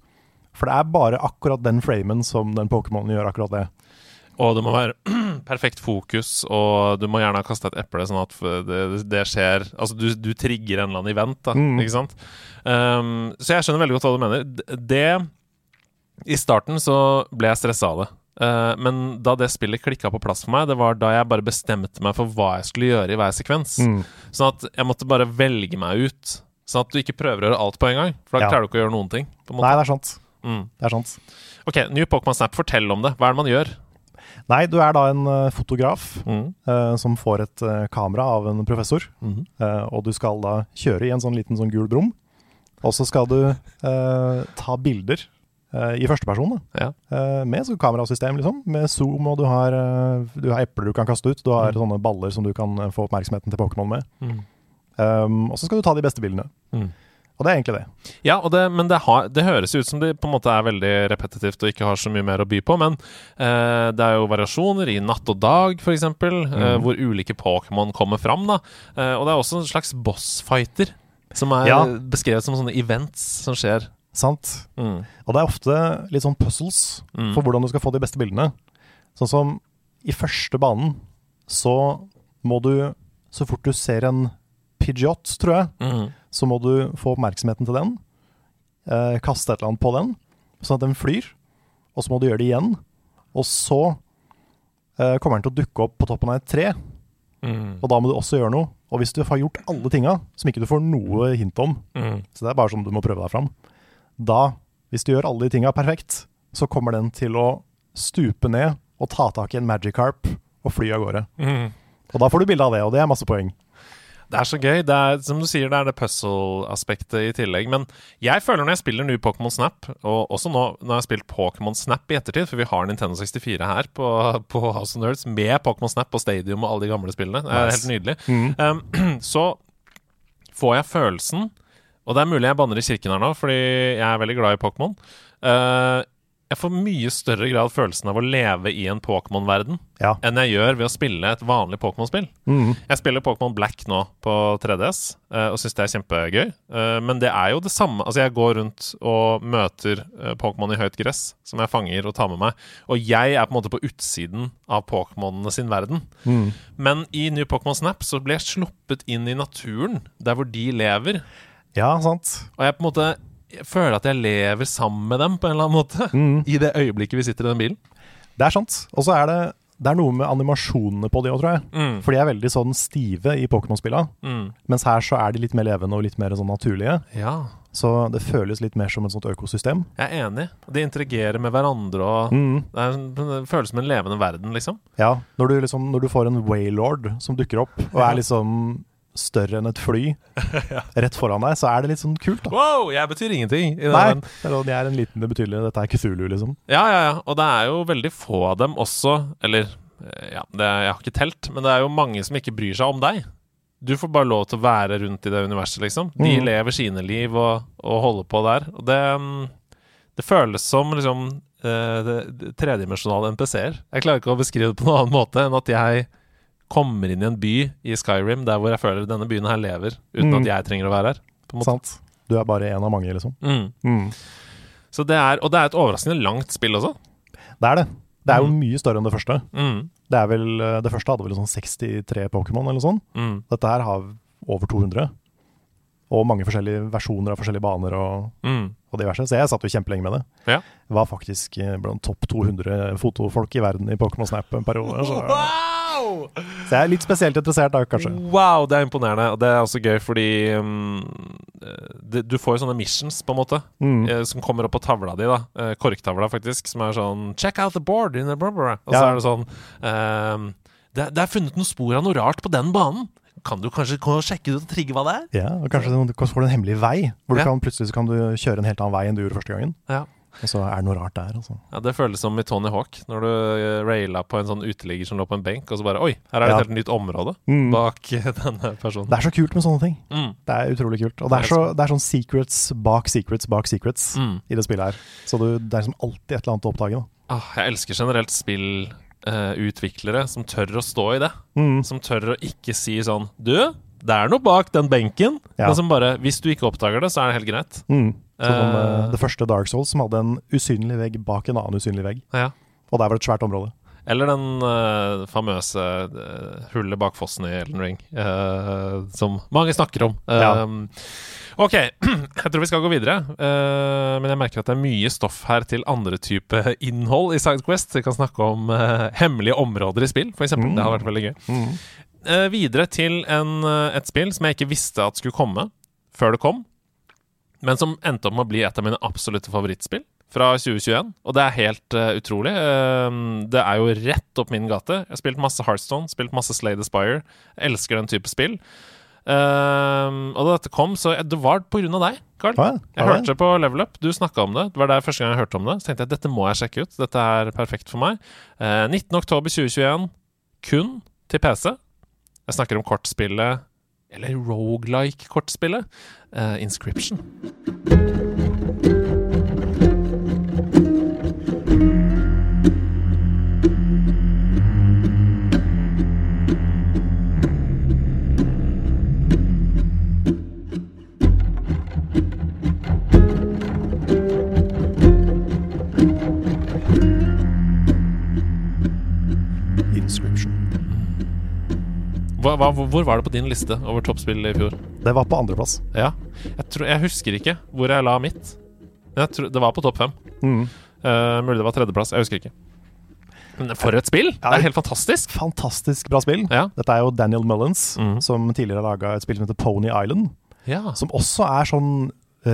For det er bare akkurat den framen som den Pokémonen gjør akkurat det. Og det må være [clears throat] perfekt fokus, og du må gjerne ha kasta et eple, sånn at det, det skjer Altså, du, du trigger en eller annen event, da, Mm. ikke sant? Um, så jeg skjønner veldig godt hva du mener. Det I starten så ble jeg stressa av det. Uh, men da det spillet klikka på plass for meg, det var da jeg bare bestemte meg for hva jeg skulle gjøre i hver sekvens. Mm. Sånn at jeg måtte bare velge meg ut. Sånn at du ikke prøver å gjøre alt på en gang. For da Ja. klarer du ikke å gjøre noen ting. Nei, det er sant. Mm. Det er sant. Ok, New Pokémon Snap, fortell om det. Hva er det man gjør? Nei, du er da en eh, fotograf Mm. eh, som får et eh, kamera av en professor. Mhm. eh, og du skal da kjøre i en sånn liten sånn gul brum. Og så skal du eh, ta bilder eh, i førsteperson. Ja. Eh, med kamerasystem, liksom. Med zoom, og du har, eh, du har epler du kan kaste ut. Du har Mm. sånne baller som du kan eh, få oppmerksomheten til Pokémon med. Mm. Um, og så skal du ta de beste bildene. Mm. Og det er egentlig det. Ja, og det, men det, har, det høres ut som det på en måte er veldig repetitivt og ikke har så mye mer å by på. Men eh, det er jo variasjoner i natt og dag, f.eks., eksempel eh, Mm. hvor ulike Pokémon kommer fram. da eh, Og det er også en slags bossfighter, som er Ja. beskrevet som sånne events som skjer. Sant? Mm. Og det er ofte litt sånn puzzles Mm. for hvordan du skal få de beste bildene. Sånn som i første banen så må du, så fort du ser en Pidgeot, tror jeg, Mm. så må du få oppmerksomheten til den. Eh, kaste et eller annet på den, sånn at den flyr. Og så må du gjøre det igjen. Og så eh, kommer den til å dukke opp på toppen av et tre, Mm. og da må du også gjøre noe. Og hvis du har gjort alle tinga, som ikke du får noe hint om, Mm. så det er bare sånn du må prøve deg fram, da, hvis du gjør alle de tinga perfekt, så kommer den til å stupe ned og ta tak i en Magikarp og fly av gårde. Mm. Og da får du bilde av det, og det er masse poeng. Det er så gøy. Det er, som du sier, det er det puzzle-aspektet i tillegg. Men jeg føler når jeg spiller ny Pokémon Snap, og også nå når jeg har spilt Pokémon Snap i ettertid, for vi har Nintendo 64 her på, på House of Nerds med Pokémon Snap og Stadium og alle de gamle spillene. Det er helt nydelig. Um, [clears throat] så får jeg følelsen Og det er mulig jeg banner i kirken her nå, fordi jeg er veldig glad i Pokémon. Uh, jeg får mye større grad følelsen av å leve i en Pokémon-verden Ja. enn jeg gjør ved å spille et vanlig Pokémon-spill. Mm. Jeg spiller Pokémon Black nå på 3DS eh, og syns det er kjempegøy. Eh, Men det er jo det samme Altså, jeg går rundt og møter Pokémon i høyt gress, som jeg fanger og tar med meg. Og jeg er på en måte på utsiden av Pokémonene sin verden. Mm. Men i New Pokémon Snap så blir jeg sluppet inn i naturen, der hvor de lever. Ja, sant. Og jeg på en måte føler at jeg lever sammen med dem på en eller annen måte. Mm. [laughs] I det øyeblikket vi sitter i den bilen. Det er sant. Og så er det, det er noe med animasjonene på de òg, tror jeg. Mm. For de er veldig sånn stive i Pokémon-spilla. Mm. Mens her så er de litt mer levende og litt mer sånn naturlige. Ja, Så det føles litt mer som et sånt økosystem. jeg er enig. De interagerer med hverandre og mm. Det, er, det føles som en levende verden, liksom. Ja, når du, liksom, når du får en Waylord som dukker opp, og er liksom større enn et fly [laughs] rett foran deg, så er det litt sånn kult, da. Wow, jeg betyr ingenting. I Nei, det er en liten betydelig Dette er Cthulhu, liksom. Ja, ja, ja. Og det er jo veldig få av dem også Eller, eh, ja, det, jeg har ikke telt, men det er jo mange som ikke bryr seg om deg. Du får bare lov til å være rundt i det universet, liksom. De mm. lever sine liv og, og holder på der. Og det, mm, det føles som liksom eh, det- det tredimensjonale NPC-er. Jeg klarer ikke å beskrive det på noen annen måte enn at jeg kommer inn i en by i Skyrim der hvor jeg føler denne byen her lever, uten mm. at jeg trenger å være her. På en. Sant? Du er bare en av mange, liksom. Mm. Mm. Så det er, og det er et overraskende langt spill også. Det er det. Det er jo Mm. mye større enn det første. Mm. Det er vel, eh, det første hadde vel sånn 63 Pokémon eller sånn. Mm. Dette her har over 200. Og mange forskjellige versjoner av forskjellige baner og, og diverse. Så jeg satt jo kjempelenge med det. Ja. Var faktisk eh, blant topp 200 fotofolk i verden i Pokémon Snap en periode. Så, Wow! så jeg er litt spesielt interessert da, kanskje. Wow, det er imponerende. Og det er også gøy fordi um, det, du får jo sånne missions, på en måte, Mm. eh, som kommer opp på tavla di. da eh, Korktavla, faktisk. Som er sånn Check out the board in the blah, blah. Og så Ja. er det sånn um, det, det er funnet noen spor av noe rart på den banen. Kan du kanskje sjekke ut og trigge hva det er? Ja, og kanskje du får du en hemmelig vei, hvor du Ja. kan, plutselig kan du kjøre en helt annen vei enn du gjorde første gangen. Ja. Og så er det noe rart der, altså. Ja, Det føles som i Tony Hawk, når du eh, raila på en sånn uteligger som lå på en benk, og så bare Oi, her er det Ja. et helt nytt område Mm. bak denne personen. Det er så kult med sånne ting. Mm. Det er utrolig kult. Og det er, så, det er sånn secrets bak secrets bak secrets Mm. i det spillet her. Så du, det er liksom alltid et eller annet å oppdage. Da. Ah, jeg elsker generelt spillutviklere som tør å stå i det. Mm. Som tør å ikke si sånn Du, det er noe bak den benken. Ja. Men som bare Hvis du ikke oppdager det, så er det helt greit. Mm. Som eh, det første Dark Souls, som hadde en usynlig vegg bak en annen usynlig vegg. Ja. Og der var det et svært område. Eller den uh, famøse uh, hullet bak fossen i Elden Ring, uh, som mange snakker om. Ja. Um, ok, [clears throat] jeg tror vi skal gå videre. men jeg merker at det er mye stoff her til andre type [laughs] innhold i Sidequest. Vi kan snakke om hemmelige områder i spill, f.eks. Mm. Det hadde vært veldig gøy. Eh, videre til en, eh, et spill som jeg ikke visste at skulle komme før det kom, men som endte opp med å bli et av mine absolutte favorittspill fra 2021. Og det er helt uh, utrolig. Uh, det er jo rett opp min gate. Jeg har spilt masse Heartstone, spilt masse Slay the Spire. Jeg elsker den type spill. Uh, og da dette kom, så det var på grunn av deg, Carl. Ja. Jeg hørte det? hørte på Level Up, du snakka om det. Det var der første gang jeg hørte om det. Så tenkte jeg dette må jeg sjekke ut. Dette er perfekt for meg. Uh, 19.10.2021, kun til PC. Jeg snakker om kortspillet Eller rogelike-kortspillet. uh, Inscription. Inscription. Hva, hva, hvor var det på din liste over toppspill i fjor? Det var på andreplass. Ja, jeg, tror, jeg husker ikke hvor jeg la mitt. Jeg tror, det var på topp fem. Mm. Uh, mulig det var tredjeplass. Jeg husker ikke. Men for et spill! Det er helt fantastisk. Fantastisk bra spill. Ja. Dette er jo Daniel Mullins, mm. som tidligere har laga et spill som heter Pony Island. Ja. Som også er sånn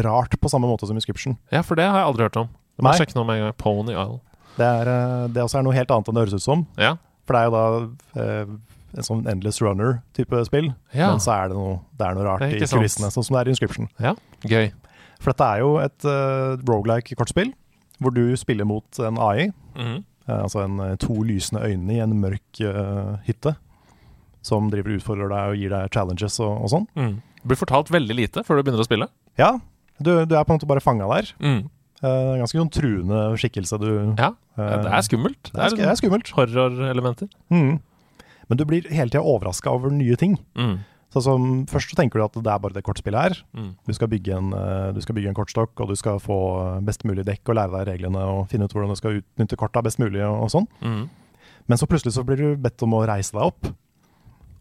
rart på samme måte som Inscription. ja, for det har jeg aldri hørt om. Jeg må sjekke noe med en gang. Pony Island. Det, er, eh, det også er noe helt annet enn det høres ut som. Ja. For det er jo da eh, en sånn Endless Runner-type spill. Ja. Men så er det noe, det er noe rart Det er i kulissene, sånn som det er i Inscription. ja. Gøy. For dette er jo et uh, rogelike-kortspill, hvor du spiller mot en AI. Mm. Uh, altså en, eh, to lysende øyne i en mørk uh, hytte. Som driver og utfordrer deg og gir deg challenges og, og sånn. Mm. Du blir fortalt veldig lite før du begynner å spille. Ja, du, du er på en måte bare fanga der. Mm. Uh, ganske sånn truende skikkelse du Ja, eh, det er skummelt. det er, det er skummelt. horrorelementer. Mm. Men du blir hele tida overraska over nye ting. Mm. Sånn som, først så tenker du at det er bare det kortspillet her. Mm. Du skal en, eh, du skal bygge en kortstokk, og du skal få best mulig dekk og lære deg reglene og finne ut hvordan du skal utnytte korta best mulig og, og sånn. Mm. Men så plutselig så blir du bedt om å reise deg opp.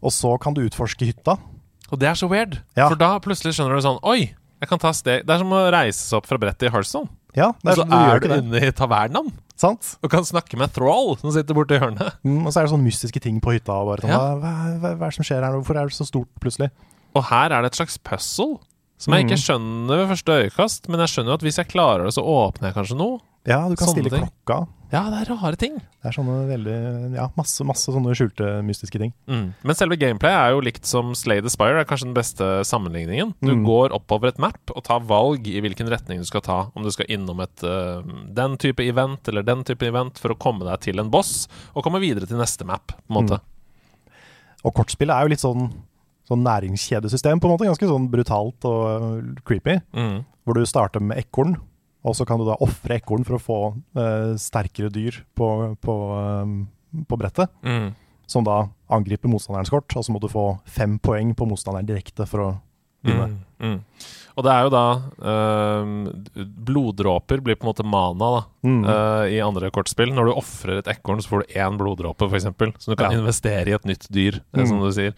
Og så kan du utforske hytta. Og det er så weird, Ja. for da plutselig skjønner du sånn Oi, jeg kan ta steg Det er som å reise seg opp fra brettet i Hearthstone. Ja, det Og er så sånn, du gjør er du det. inne i tavernaen Sant? og kan snakke med Thrall, som sitter borti hjørnet. Mm, og så er det sånne mystiske ting på hytta. Og bare, sånn, Ja. hva, hva, hva, hva er det som skjer her nå? Hvorfor er det så stort plutselig? Og her er det et slags puzzle som jeg Mm. ikke skjønner ved første øyekast, men jeg skjønner at hvis jeg klarer det, så åpner jeg kanskje noe. Ja, du kan Sånne stille ting. klokka. Ja, det er rare ting. Det er sånne veldig Ja, masse, masse sånne skjulte, mystiske ting. Mm. Men selve gameplay er jo likt som Slay the Spire, er kanskje den beste sammenligningen. Du Mm. går oppover et map og tar valg i hvilken retning du skal ta. Om du skal innom et uh, den type event eller den type event for å komme deg til en boss, og komme videre til neste map, på en måte. Og kortspillet er jo litt sånn, sånn næringskjedesystem, på en måte. Ganske sånn brutalt og øh, creepy. Mm. Hvor du starter med ekorn, og så kan du da ofre ekorn for å få uh, sterkere dyr på, på, øh, på brettet. Mm. Som da angriper motstanderens kort, og så må du få fem poeng på motstanderen direkte for å vinne. Mm, mm. Og det er jo da eh, Bloddråper blir på en måte mana da Mm. eh, i andre kortspill. Når du ofrer et ekorn, så får du én bloddråpe, f.eks. Som du kan Ja. investere i et nytt dyr, Mm. som du sier.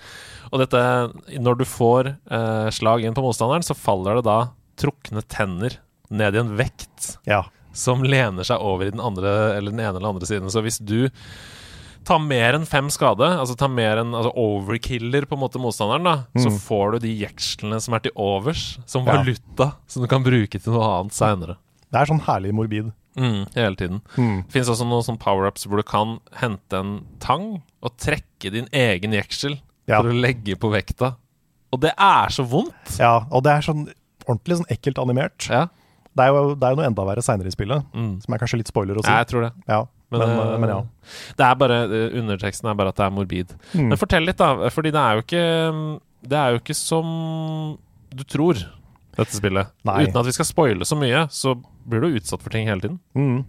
Og dette Når du får eh, slag inn på motstanderen, så faller det da trukne tenner ned i en vekt Ja. som lener seg over i den andre Eller den ene eller andre siden. Så hvis du tar mer enn fem skade, altså ta mer enn altså overkiller på en måte motstanderen, da, så Mm. får du de jekslene som er til overs, som Ja. valuta, som du kan bruke til noe annet seinere. Det er sånn herlig morbid. Mm, hele tiden. Mm. Det finnes også noen sånn power-ups hvor du kan hente en tang og trekke din egen jeksel Ja. for å legge på vekta. Og det er så vondt! ja, og det er sånn ordentlig sånn ekkelt animert. Ja, Det er jo det er jo noe enda verre seinere i spillet, mm. som er kanskje litt spoiler å si. Ja, jeg tror det. Ja, men, eh, men ja. Det er bare, eh, Underteksten er bare at det er morbid. Mm. Men fortell litt, da. Fordi det er jo ikke Det er jo ikke som du tror, dette spillet. Nei. Uten at vi skal spoile så mye, så blir du utsatt for ting hele tiden. Mm.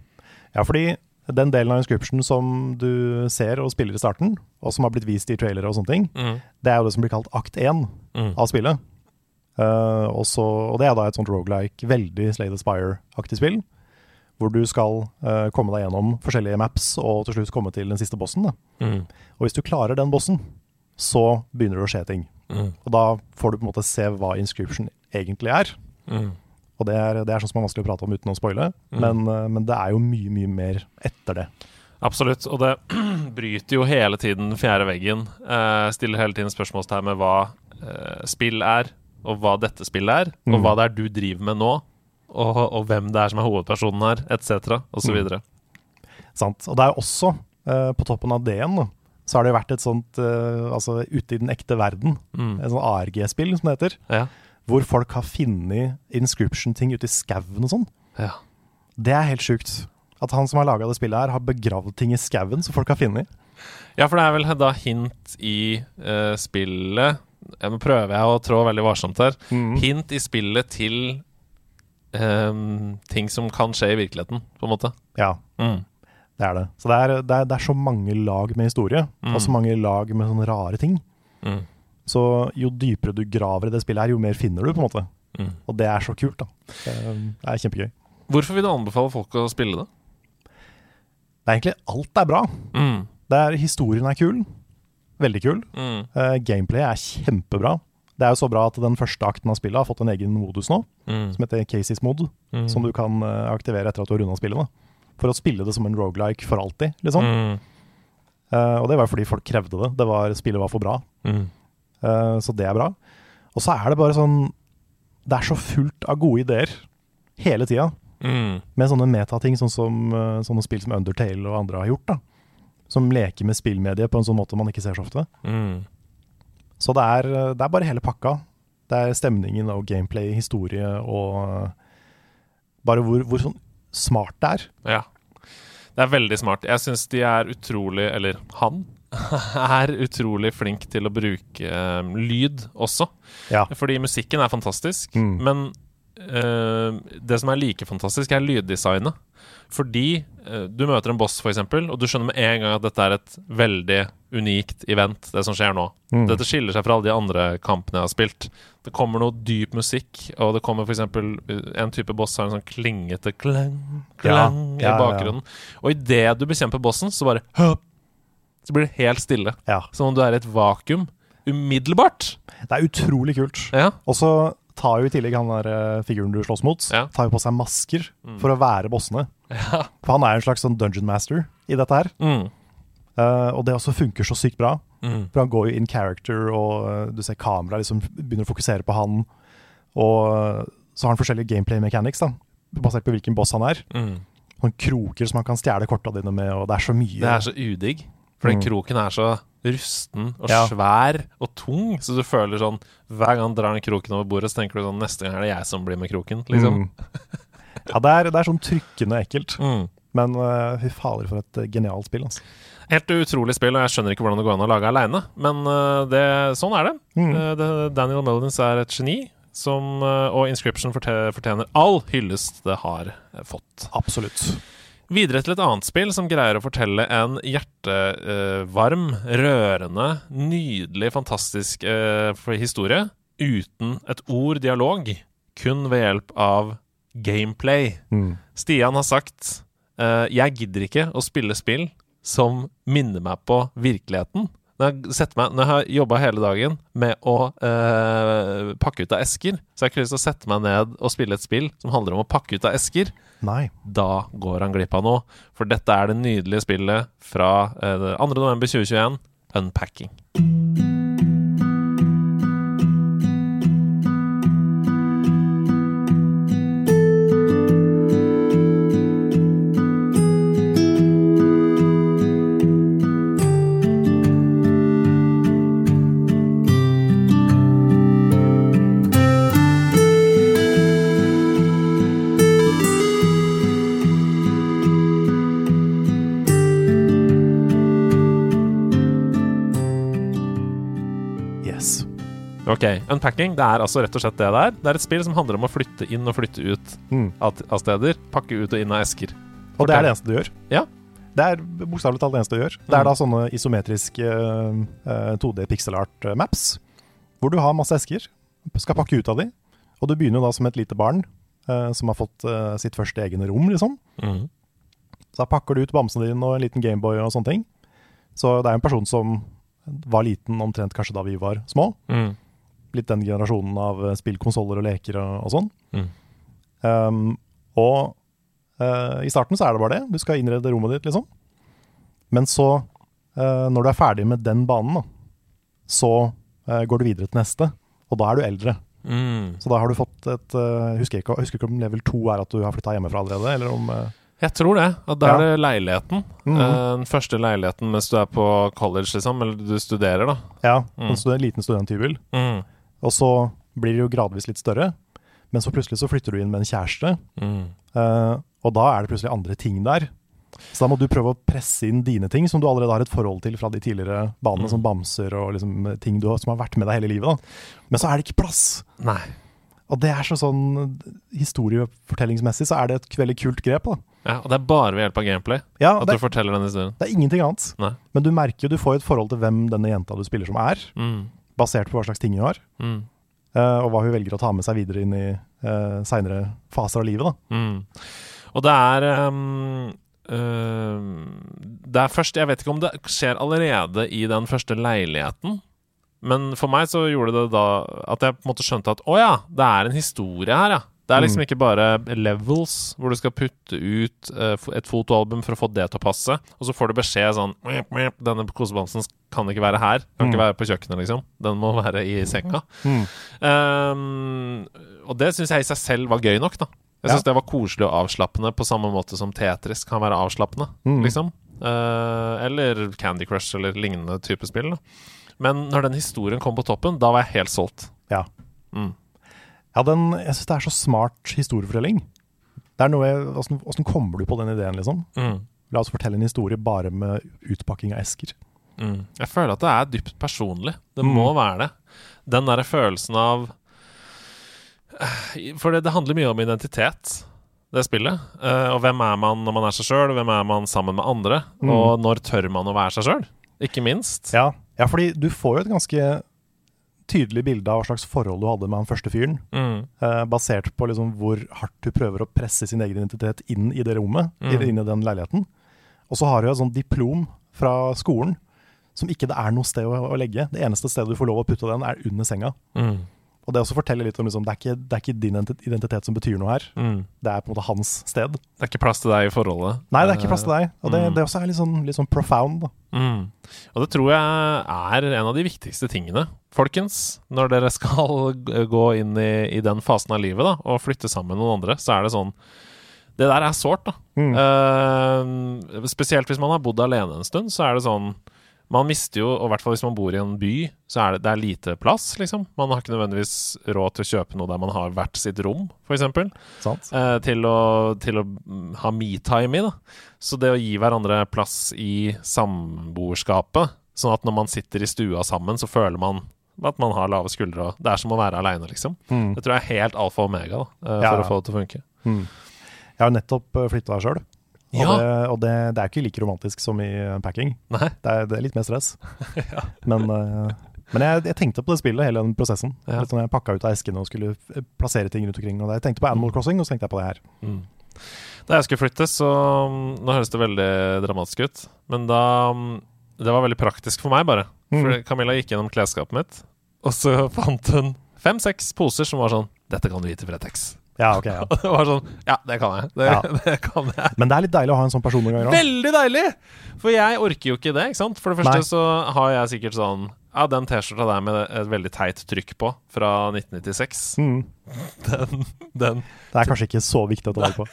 Ja, fordi den delen av inscription som du ser og spiller i starten, og som har blitt vist i trailere og sånne ting, det er jo det som blir kalt akt 1 Mm. av spillet. Uh, også, og det er da et sånt roguelike, veldig Slade Aspire-aktig spill, hvor du skal uh, komme deg gjennom forskjellige maps og til slutt komme til den siste bossen. Mm. Og hvis du klarer den bossen, så begynner det å skje ting. Mm. Og da får du på en måte se hva inscription egentlig er. Mm. Og det er, det er sånn som er vanskelig å prate om uten å spoile, Mm. men, uh, men det er jo mye, mye mer etter det. Absolutt. Og det [clears throat] bryter jo hele tiden den fjerde veggen. Uh, stiller hele tiden spørsmålstegn med hva spill er, og hva dette spillet er, og Mm. hva det er du driver med nå, og, og hvem det er som er hovedpersonen her, etc., osv. Mm. Sant? Og det er også, uh, på toppen av det igjen, da, så har det jo vært et sånt uh, Altså ute i den ekte verden, Mm. et sånt ARG-spill som det heter, Ja. hvor folk har funnet inscription-ting ute i skauen og sånn. ja. Det er helt sjukt. At han som har laga det spillet her, har begravd ting i skauen som folk har funnet. Ja, for det er vel da hint i uh, spillet Nå prøver jeg å trå veldig varsomt her. Mm. Hint i spillet til ehm, ting som kan skje i virkeligheten, på en måte. Ja, Mm. det er det. Så det er, det er, det er så mange lag med historie, Mm. og så mange lag med sånne rare ting. Mm. Så jo dypere du graver i det spillet her, jo mer finner du, på en måte. Mm. Og det er så kult, da. Det er kjempegøy. Hvorfor vil du anbefale folk å spille det? Det er egentlig alt er bra. Mm. Det er, historien er kul. Veldig kul. Mm. Uh, gameplay er kjempebra. Det er jo så bra at den første akten av spillet har fått en egen modus nå, Mm. som heter Cases Mod, Mm. som du kan eh, aktivere etter at du har runda spillet. Da. For å spille det som en rogelike for alltid, liksom. Mm. Uh, og det var fordi folk krevde det. det var, spillet var for bra. Eh, så det er bra. Og så er det bare sånn Det er så fullt av gode ideer hele tida. Mm. Med sånne metating, sånn som sånne spill som Undertale og andre har gjort. da Som leker med spillmediet på en sånn måte man ikke ser så ofte. Mm. Så det er, det er bare hele pakka. Det er stemningen og gameplay, historie og eh, bare hvor, hvor sånn smart det er. Ja. Det er veldig smart. Jeg syns de er utrolig Eller han [laughs] er utrolig flink til å bruke um, lyd også. Ja. Fordi musikken er fantastisk, Mm. men eh, det som er like fantastisk, er lyddesignet. Fordi uh, du møter en boss, f.eks., og du skjønner med en gang at dette er et veldig unikt event, det som skjer nå. Mm. Dette skiller seg fra alle de andre kampene jeg har spilt. Det kommer noe dyp musikk, og det kommer f.eks. en type boss har en sånn klingete klang, klang Ja, ja, ja. i bakgrunnen. Og idet du bekjemper bossen, så bare høp, Så blir det helt stille. Ja. Som om du er i et vakuum. Umiddelbart. Det er utrolig kult. Ja. Og så tar jo i tillegg han der eh, figuren du slåss mot, Ja. tar jo på seg masker Mm. for å være bossene. Ja. For han er en slags sånn dungeon master i dette her. Mm. Uh, og det også funker så sykt bra. Mm. For han går jo in character, og uh, du ser kameraet liksom begynner å fokusere på han. Og så har han forskjellige gameplay mechanics, da, basert på hvilken boss han er. Mm. Noen kroker som han kan stjele korta dine med, og det er så mye. Det er så udigg. For den Mm. kroken er så rusten og Ja. svær og tung, så du føler sånn Hver gang han drar den kroken over bordet, så tenker du sånn Neste gang er det jeg som blir med kroken, liksom. Mm. Ja, det er, det er sånn trykkende ekkelt. Mm. Men uh, fy fader, for et eh, genialt spill, altså. Helt utrolig spill, og jeg skjønner ikke hvordan det går an å lage aleine. Men uh, det, sånn er det. Mm. Uh, det. Daniel Mullins er et geni, som, og Inscription fortjener all hyllest det har fått. Absolutt. Videre til et annet spill som greier å fortelle en hjertevarm, rørende, nydelig, fantastisk eh, historie uten et ord dialog, kun ved hjelp av gameplay. Mm. Stian har sagt eh, Jeg gidder ikke å spille spill som minner meg på virkeligheten. Når jeg, meg, når jeg har jobba hele dagen med å eh, pakke ut av esker, så har jeg ikke lyst til å sette meg ned og spille et spill som handler om å pakke ut av esker. Nei. Da går han glipp av noe. For dette er det nydelige spillet fra eh, 2. november 2021, Unpacking. Unpacking det er altså rett og slett det det er. Det er et spill som handler om å flytte inn og flytte ut Mm. av, av steder. Pakke ut og inn av esker. Og det er det eneste du gjør. Ja. Det er bokstavelig talt det eneste du gjør. Det er da sånne isometriske uh, 2D pixel art eh, maps, hvor du har masse esker, skal pakke ut av de, og du begynner da som et lite barn uh, som har fått uh, sitt første egne rom, liksom. Mm. Så da pakker du ut bamsen din og en liten Gameboy og sånne ting. Så det er en person som var liten omtrent kanskje da vi var små. Mhm. Litt den generasjonen av eh, spillkonsoller og leker og, og sånn. Mm. Um, og uh, i starten så er det bare det. Du skal innrede rommet ditt, liksom. Men så, uh, når du er ferdig med den banen, da, så uh, går du videre til neste. Og da er du eldre. Mm. Så da har du fått et uh, husker ikke, husker ikke om level 2 er at du har flytta hjemmefra allerede, eller om Jeg tror det. At da er det leiligheten. Mhm. Eh, den første leiligheten mens du er på college, liksom. Eller du studerer, da. Ja, Mm. en stud- liten studenthybel. Mm. Og så blir det jo gradvis litt større. Men så plutselig så flytter du inn med en kjæreste, Mm. Uh, og da er det plutselig andre ting der. Så da må du prøve å presse inn dine ting, som du allerede har et forhold til fra de tidligere banene, Mm. som bamser og liksom ting du har, som har vært med deg hele livet. Da. Men så er det ikke plass. Nei. Og det er så sånn Historiefortellingsmessig så er det et veldig kult grep. da. Ja, og det er bare ved hjelp av gameplay Ja, at det, du forteller den historien. det er ingenting annet. Nei. Men du merker jo du får et forhold til hvem denne jenta du spiller som er, Mm. Basert på hva slags ting hun har, Mm. Uh, og hva hun velger å ta med seg videre inn i uh, seinere faser av livet. da. Mm. Og det er um, uh, Det er først Jeg vet ikke om det skjer allerede i den første leiligheten. Men for meg så gjorde det da at jeg på en måte skjønte at å ja, det er en historie her, ja. Det er liksom Mm. ikke bare levels hvor du skal putte ut eh, et fotoalbum for å få det til å passe, og så får du beskjed sånn «Mwep, mwep, Denne kosebamsen kan ikke være her. Kan ikke Mm. være på kjøkkenet, liksom. Den må være i senga. Mm. Um, og det syns jeg i seg selv var gøy nok, da. Jeg Ja. det var koselig og avslappende på samme måte som Tetris kan være avslappende, Mm. liksom. Uh, eller Candy Crush eller lignende type spill. Da. Men når den historien kom på toppen, da var jeg helt solgt. Ja. Mm. Ja, den, jeg syns det er så smart historiefortelling. Det er noe jeg, hvordan, hvordan kommer du på den ideen, liksom? Mm. La oss fortelle en historie bare med utpakking av esker. Mm. Jeg føler at det er dypt personlig. Det Mm. må være det. Den derre følelsen av Eh, For det, det handler mye om identitet, det spillet. Uh, og hvem er man når man er seg sjøl, og hvem er man sammen med andre? Mm. Og når tør man å være seg sjøl? Ikke minst. Ja. ja, fordi du får jo et ganske tydelig bilde av hva slags forhold du hadde med han første fyren. Mm. Eh, basert på liksom hvor hardt du prøver å presse sin egen identitet inn i det rommet. Mm. Inn i den leiligheten. Og så har du et sånt diplom fra skolen som ikke det er noe sted å, å legge. Det eneste stedet du får lov å putte den, er under senga. Mm. Og det også forteller litt om liksom, det, er ikke, det er ikke din identitet som betyr noe her. Mm. Det er på en måte hans sted. Det er ikke plass til deg i forholdet. Nei, det er ikke plass til deg. Og det, Mm. det også er litt sånn, litt sånn profound. Mm. Og det tror jeg er en av de viktigste tingene, folkens. Når dere skal gå inn i, i den fasen av livet da, og flytte sammen med noen andre, så er det sånn Det der er sårt, da. Eh, spesielt hvis man har bodd alene en stund, så er det sånn Man mister jo, og i hvert fall hvis man bor i en by, så er det, det er lite plass, liksom. Man har ikke nødvendigvis råd til å kjøpe noe der man har hvert sitt rom, f.eks. Eh, til, å, til å ha me-time i. da Så det å gi hverandre plass i samboerskapet, sånn at når man sitter i stua sammen, så føler man at man har lave skuldre. og Det er som å være aleine, liksom. Mm. Det tror jeg er helt alfa og omega da, eh, Ja, for ja. å få det til å funke. Mm. Jeg har nettopp flytta sjøl. Og, Ja. det, og det, det er ikke like romantisk som i packing. Nei? Det er, det er litt mer stress. [laughs] Men, eh, Men jeg, jeg tenkte på det spillet, hele den prosessen. Ja. Litt sånn jeg pakka ut av eskene og skulle plassere ting rundt omkring. Og jeg tenkte på Animal Crossing, og så tenkte jeg på det her. Mm. Da jeg skulle flytte, så mm, Nå høres det veldig dramatisk ut, men da mm, Det var veldig praktisk for meg, bare. For Mm. Camilla gikk gjennom klesskapet mitt, og så [laughs] fant hun fem-seks poser som var sånn Dette kan du gi til Fretex. Ja, ok, ja. [laughs] Det var sånn Ja, det kan jeg. Det, Ja. [laughs] det kan jeg. Men det er litt deilig å ha en sånn person noen ganger òg. Veldig deilig! For jeg orker jo ikke det, ikke sant? For det første Nei. så har jeg sikkert sånn Ja, den T-skjorta der med et veldig teit trykk på, fra 1996, Mm. [laughs] den, den Det er kanskje ikke så viktig å ta vare på.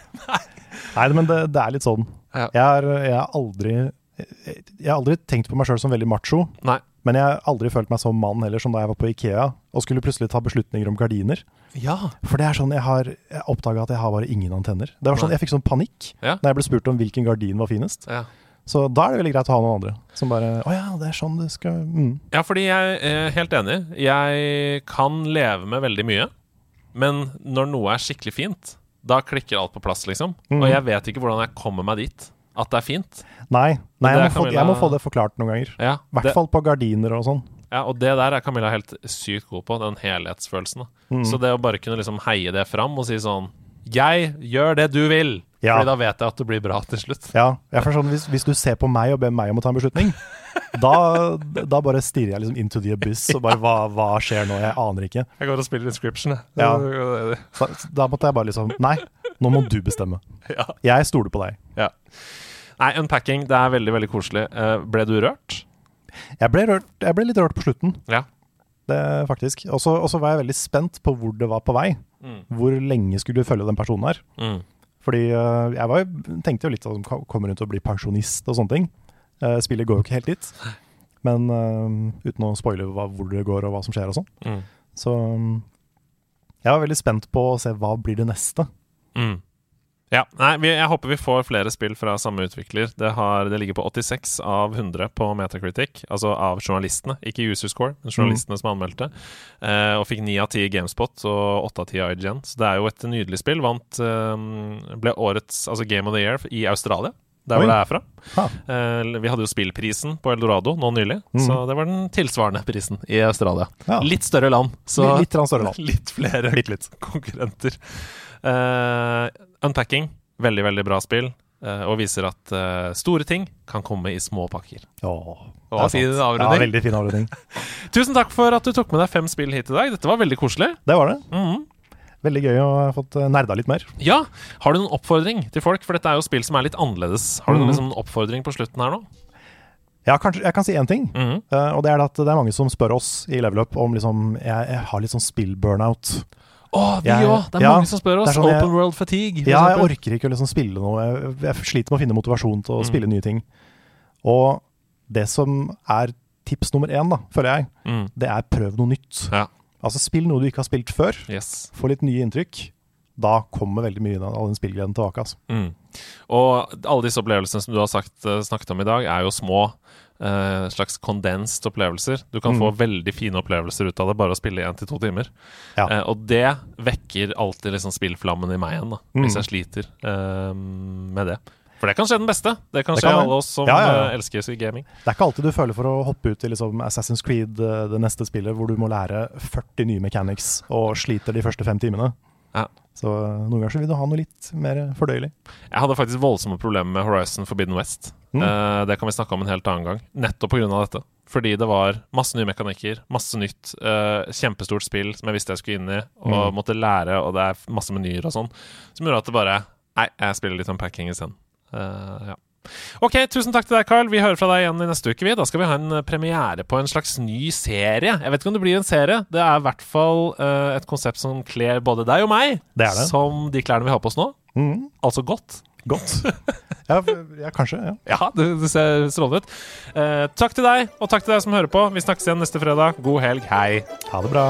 Nei, men det, det er litt sånn. Ja. Jeg har, jeg har aldri Jeg har aldri tenkt på meg sjøl som veldig macho. Nei. Men jeg har aldri følt meg som mann heller, som da jeg var på Ikea og skulle plutselig ta beslutninger om gardiner. Ja. For det er sånn, jeg har oppdaga at jeg har bare ingen antenner. Det var sånn, Jeg fikk sånn panikk Ja. da jeg ble spurt om hvilken gardin var finest. ja. Så da er det veldig greit å ha noen andre som bare Å ja, det er sånn du skal mm. Ja, fordi jeg er helt enig. Jeg kan leve med veldig mye. Men når noe er skikkelig fint, da klikker alt på plass, liksom. Mm. Og jeg vet ikke hvordan jeg kommer meg dit. At det er fint. Nei, nei jeg, må må få, jeg må få det forklart noen ganger. Ja, I hvert det, fall på gardiner og sånn. ja, og det der er Camilla helt sykt god på. Den helhetsfølelsen. da. Mm. Så det å bare kunne liksom heie det fram og si sånn Jeg gjør det du vil! Ja. Fordi da vet jeg at det blir bra til slutt. Ja, jeg får sånn, hvis, hvis du ser på meg og ber meg om å ta en beslutning, [laughs] da, da bare stirrer jeg liksom into the abyss og bare hva, hva skjer nå? Jeg aner ikke. Jeg går og spiller Inscription, jeg. Ja. Da, da måtte jeg bare liksom Nei, nå må du bestemme. [laughs] ja. Jeg stoler på deg. Nei, Unpacking, det er veldig, veldig koselig. Eh, ble du rørt? Jeg ble, rørt, jeg ble litt rørt på slutten, Ja. det faktisk. Og så var jeg veldig spent på hvor det var på vei. Mm. Hvor lenge skulle du følge den personen her? Mm. Fordi øh, jeg var, tenkte jo litt at han kommer rundt og blir pensjonist og sånne ting. Eh, spillet går jo ikke helt dit. Men uten å spoile hvor det går og hva som skjer og sånn. Mm. Så um, jeg var veldig spent på å se hva blir det neste. Mm. Ja, nei, vi, Jeg håper vi får flere spill fra samme utvikler. Det, har, det ligger på 86 av 100 på Metacritic, altså av journalistene. Ikke user score, men journalistene som anmeldte. Eh, og fikk 9 av 10 i Gamespot og 8 av 10 i IGN. Så det er jo et nydelig spill. Vant eh, Ble årets altså Game of the Year i Australia. Der Oi. hvor det er fra. Eh, vi hadde jo spillprisen på Eldorado nå nylig, mm. så det var den tilsvarende prisen i Australia. Ja. Litt større land, så Litt, litt større land. [laughs] litt flere Litt, konkurrenter. Eh, Unpacking, veldig, veldig bra spill. eh, og viser at eh, store ting kan komme i små pakker. Åh, det er fin avrunding. Ja, veldig fin avrunding. [laughs] Tusen takk for at du tok med deg fem spill hit i dag. Dette var veldig koselig. Det var det. Mhm. Veldig gøy å ha fått eh, nerda litt mer. Ja, Har du noen oppfordring til folk? For dette er jo spill som er litt annerledes. Har du noen Mhm. liksom, oppfordring på slutten her nå? Ja, kanskje, jeg kan si én ting. Mhm. eh, og det er at det er mange som spør oss i Level Up om liksom Jeg, jeg har litt sånn spill-burnout. Å, vi òg! Det er ja, mange som spør oss. sånn jeg- Open World Fatigue. Ja, jeg orker ikke å liksom spille noe. Jeg, jeg sliter med å finne motivasjon til å Mm. spille nye ting. Og det som er tips nummer én, da, føler jeg, Mm. det er prøv noe nytt. Ja. Altså Spill noe du ikke har spilt før. Yes. Få litt nye inntrykk. Da kommer veldig mye av den spillgleden tilbake. Altså. Mm. Og alle disse opplevelsene som du har sagt, eh, snakket om i dag, er jo små eh, slags condensed opplevelser. Du kan Mm. få veldig fine opplevelser ut av det bare å spille én til to timer. Ja. Uh, og det vekker alltid liksom spillflammen i meg igjen, da, Mm. hvis jeg sliter uh, med det. For det kan skje den beste. Det kan Det skje kan alle oss som Ja, ja, elsker gaming. Det er ikke alltid du føler for å hoppe ut i liksom Assassin's Creed, det neste spillet, hvor du må lære 40 nye mechanics og sliter de første fem timene. Ja. Så noen ganger så vil du ha noe litt mer fordøyelig. Jeg hadde faktisk voldsomme problemer med Horizon Forbidden West. Mm. Uh, det kan vi snakke om en helt annen gang. Nettopp pga. dette. Fordi det var masse nye mekanikker, masse nytt. uh, kjempestort spill som jeg visste jeg skulle inn i, og Mm. måtte lære, og det er masse menyer og sånn. Som gjorde at det bare Nei, jeg spiller litt unpacking isteden. Uh, ja. Ok, tusen takk til deg, Carl. Vi hører fra deg igjen i neste uke. vi Da skal vi ha en eh, premiere på en slags ny serie. Jeg vet ikke om det blir en serie. Det er i hvert fall uh, et konsept som kler både deg og meg, Det er det. som de klærne vi har på oss nå. Mm, Altså godt. Godt. [laughs] ja, ja, kanskje. ja. Ja, det, det ser strålende ut. Eh, takk til deg, og takk til deg som hører på. Vi snakkes igjen neste fredag. God helg. Hei. Ha det bra.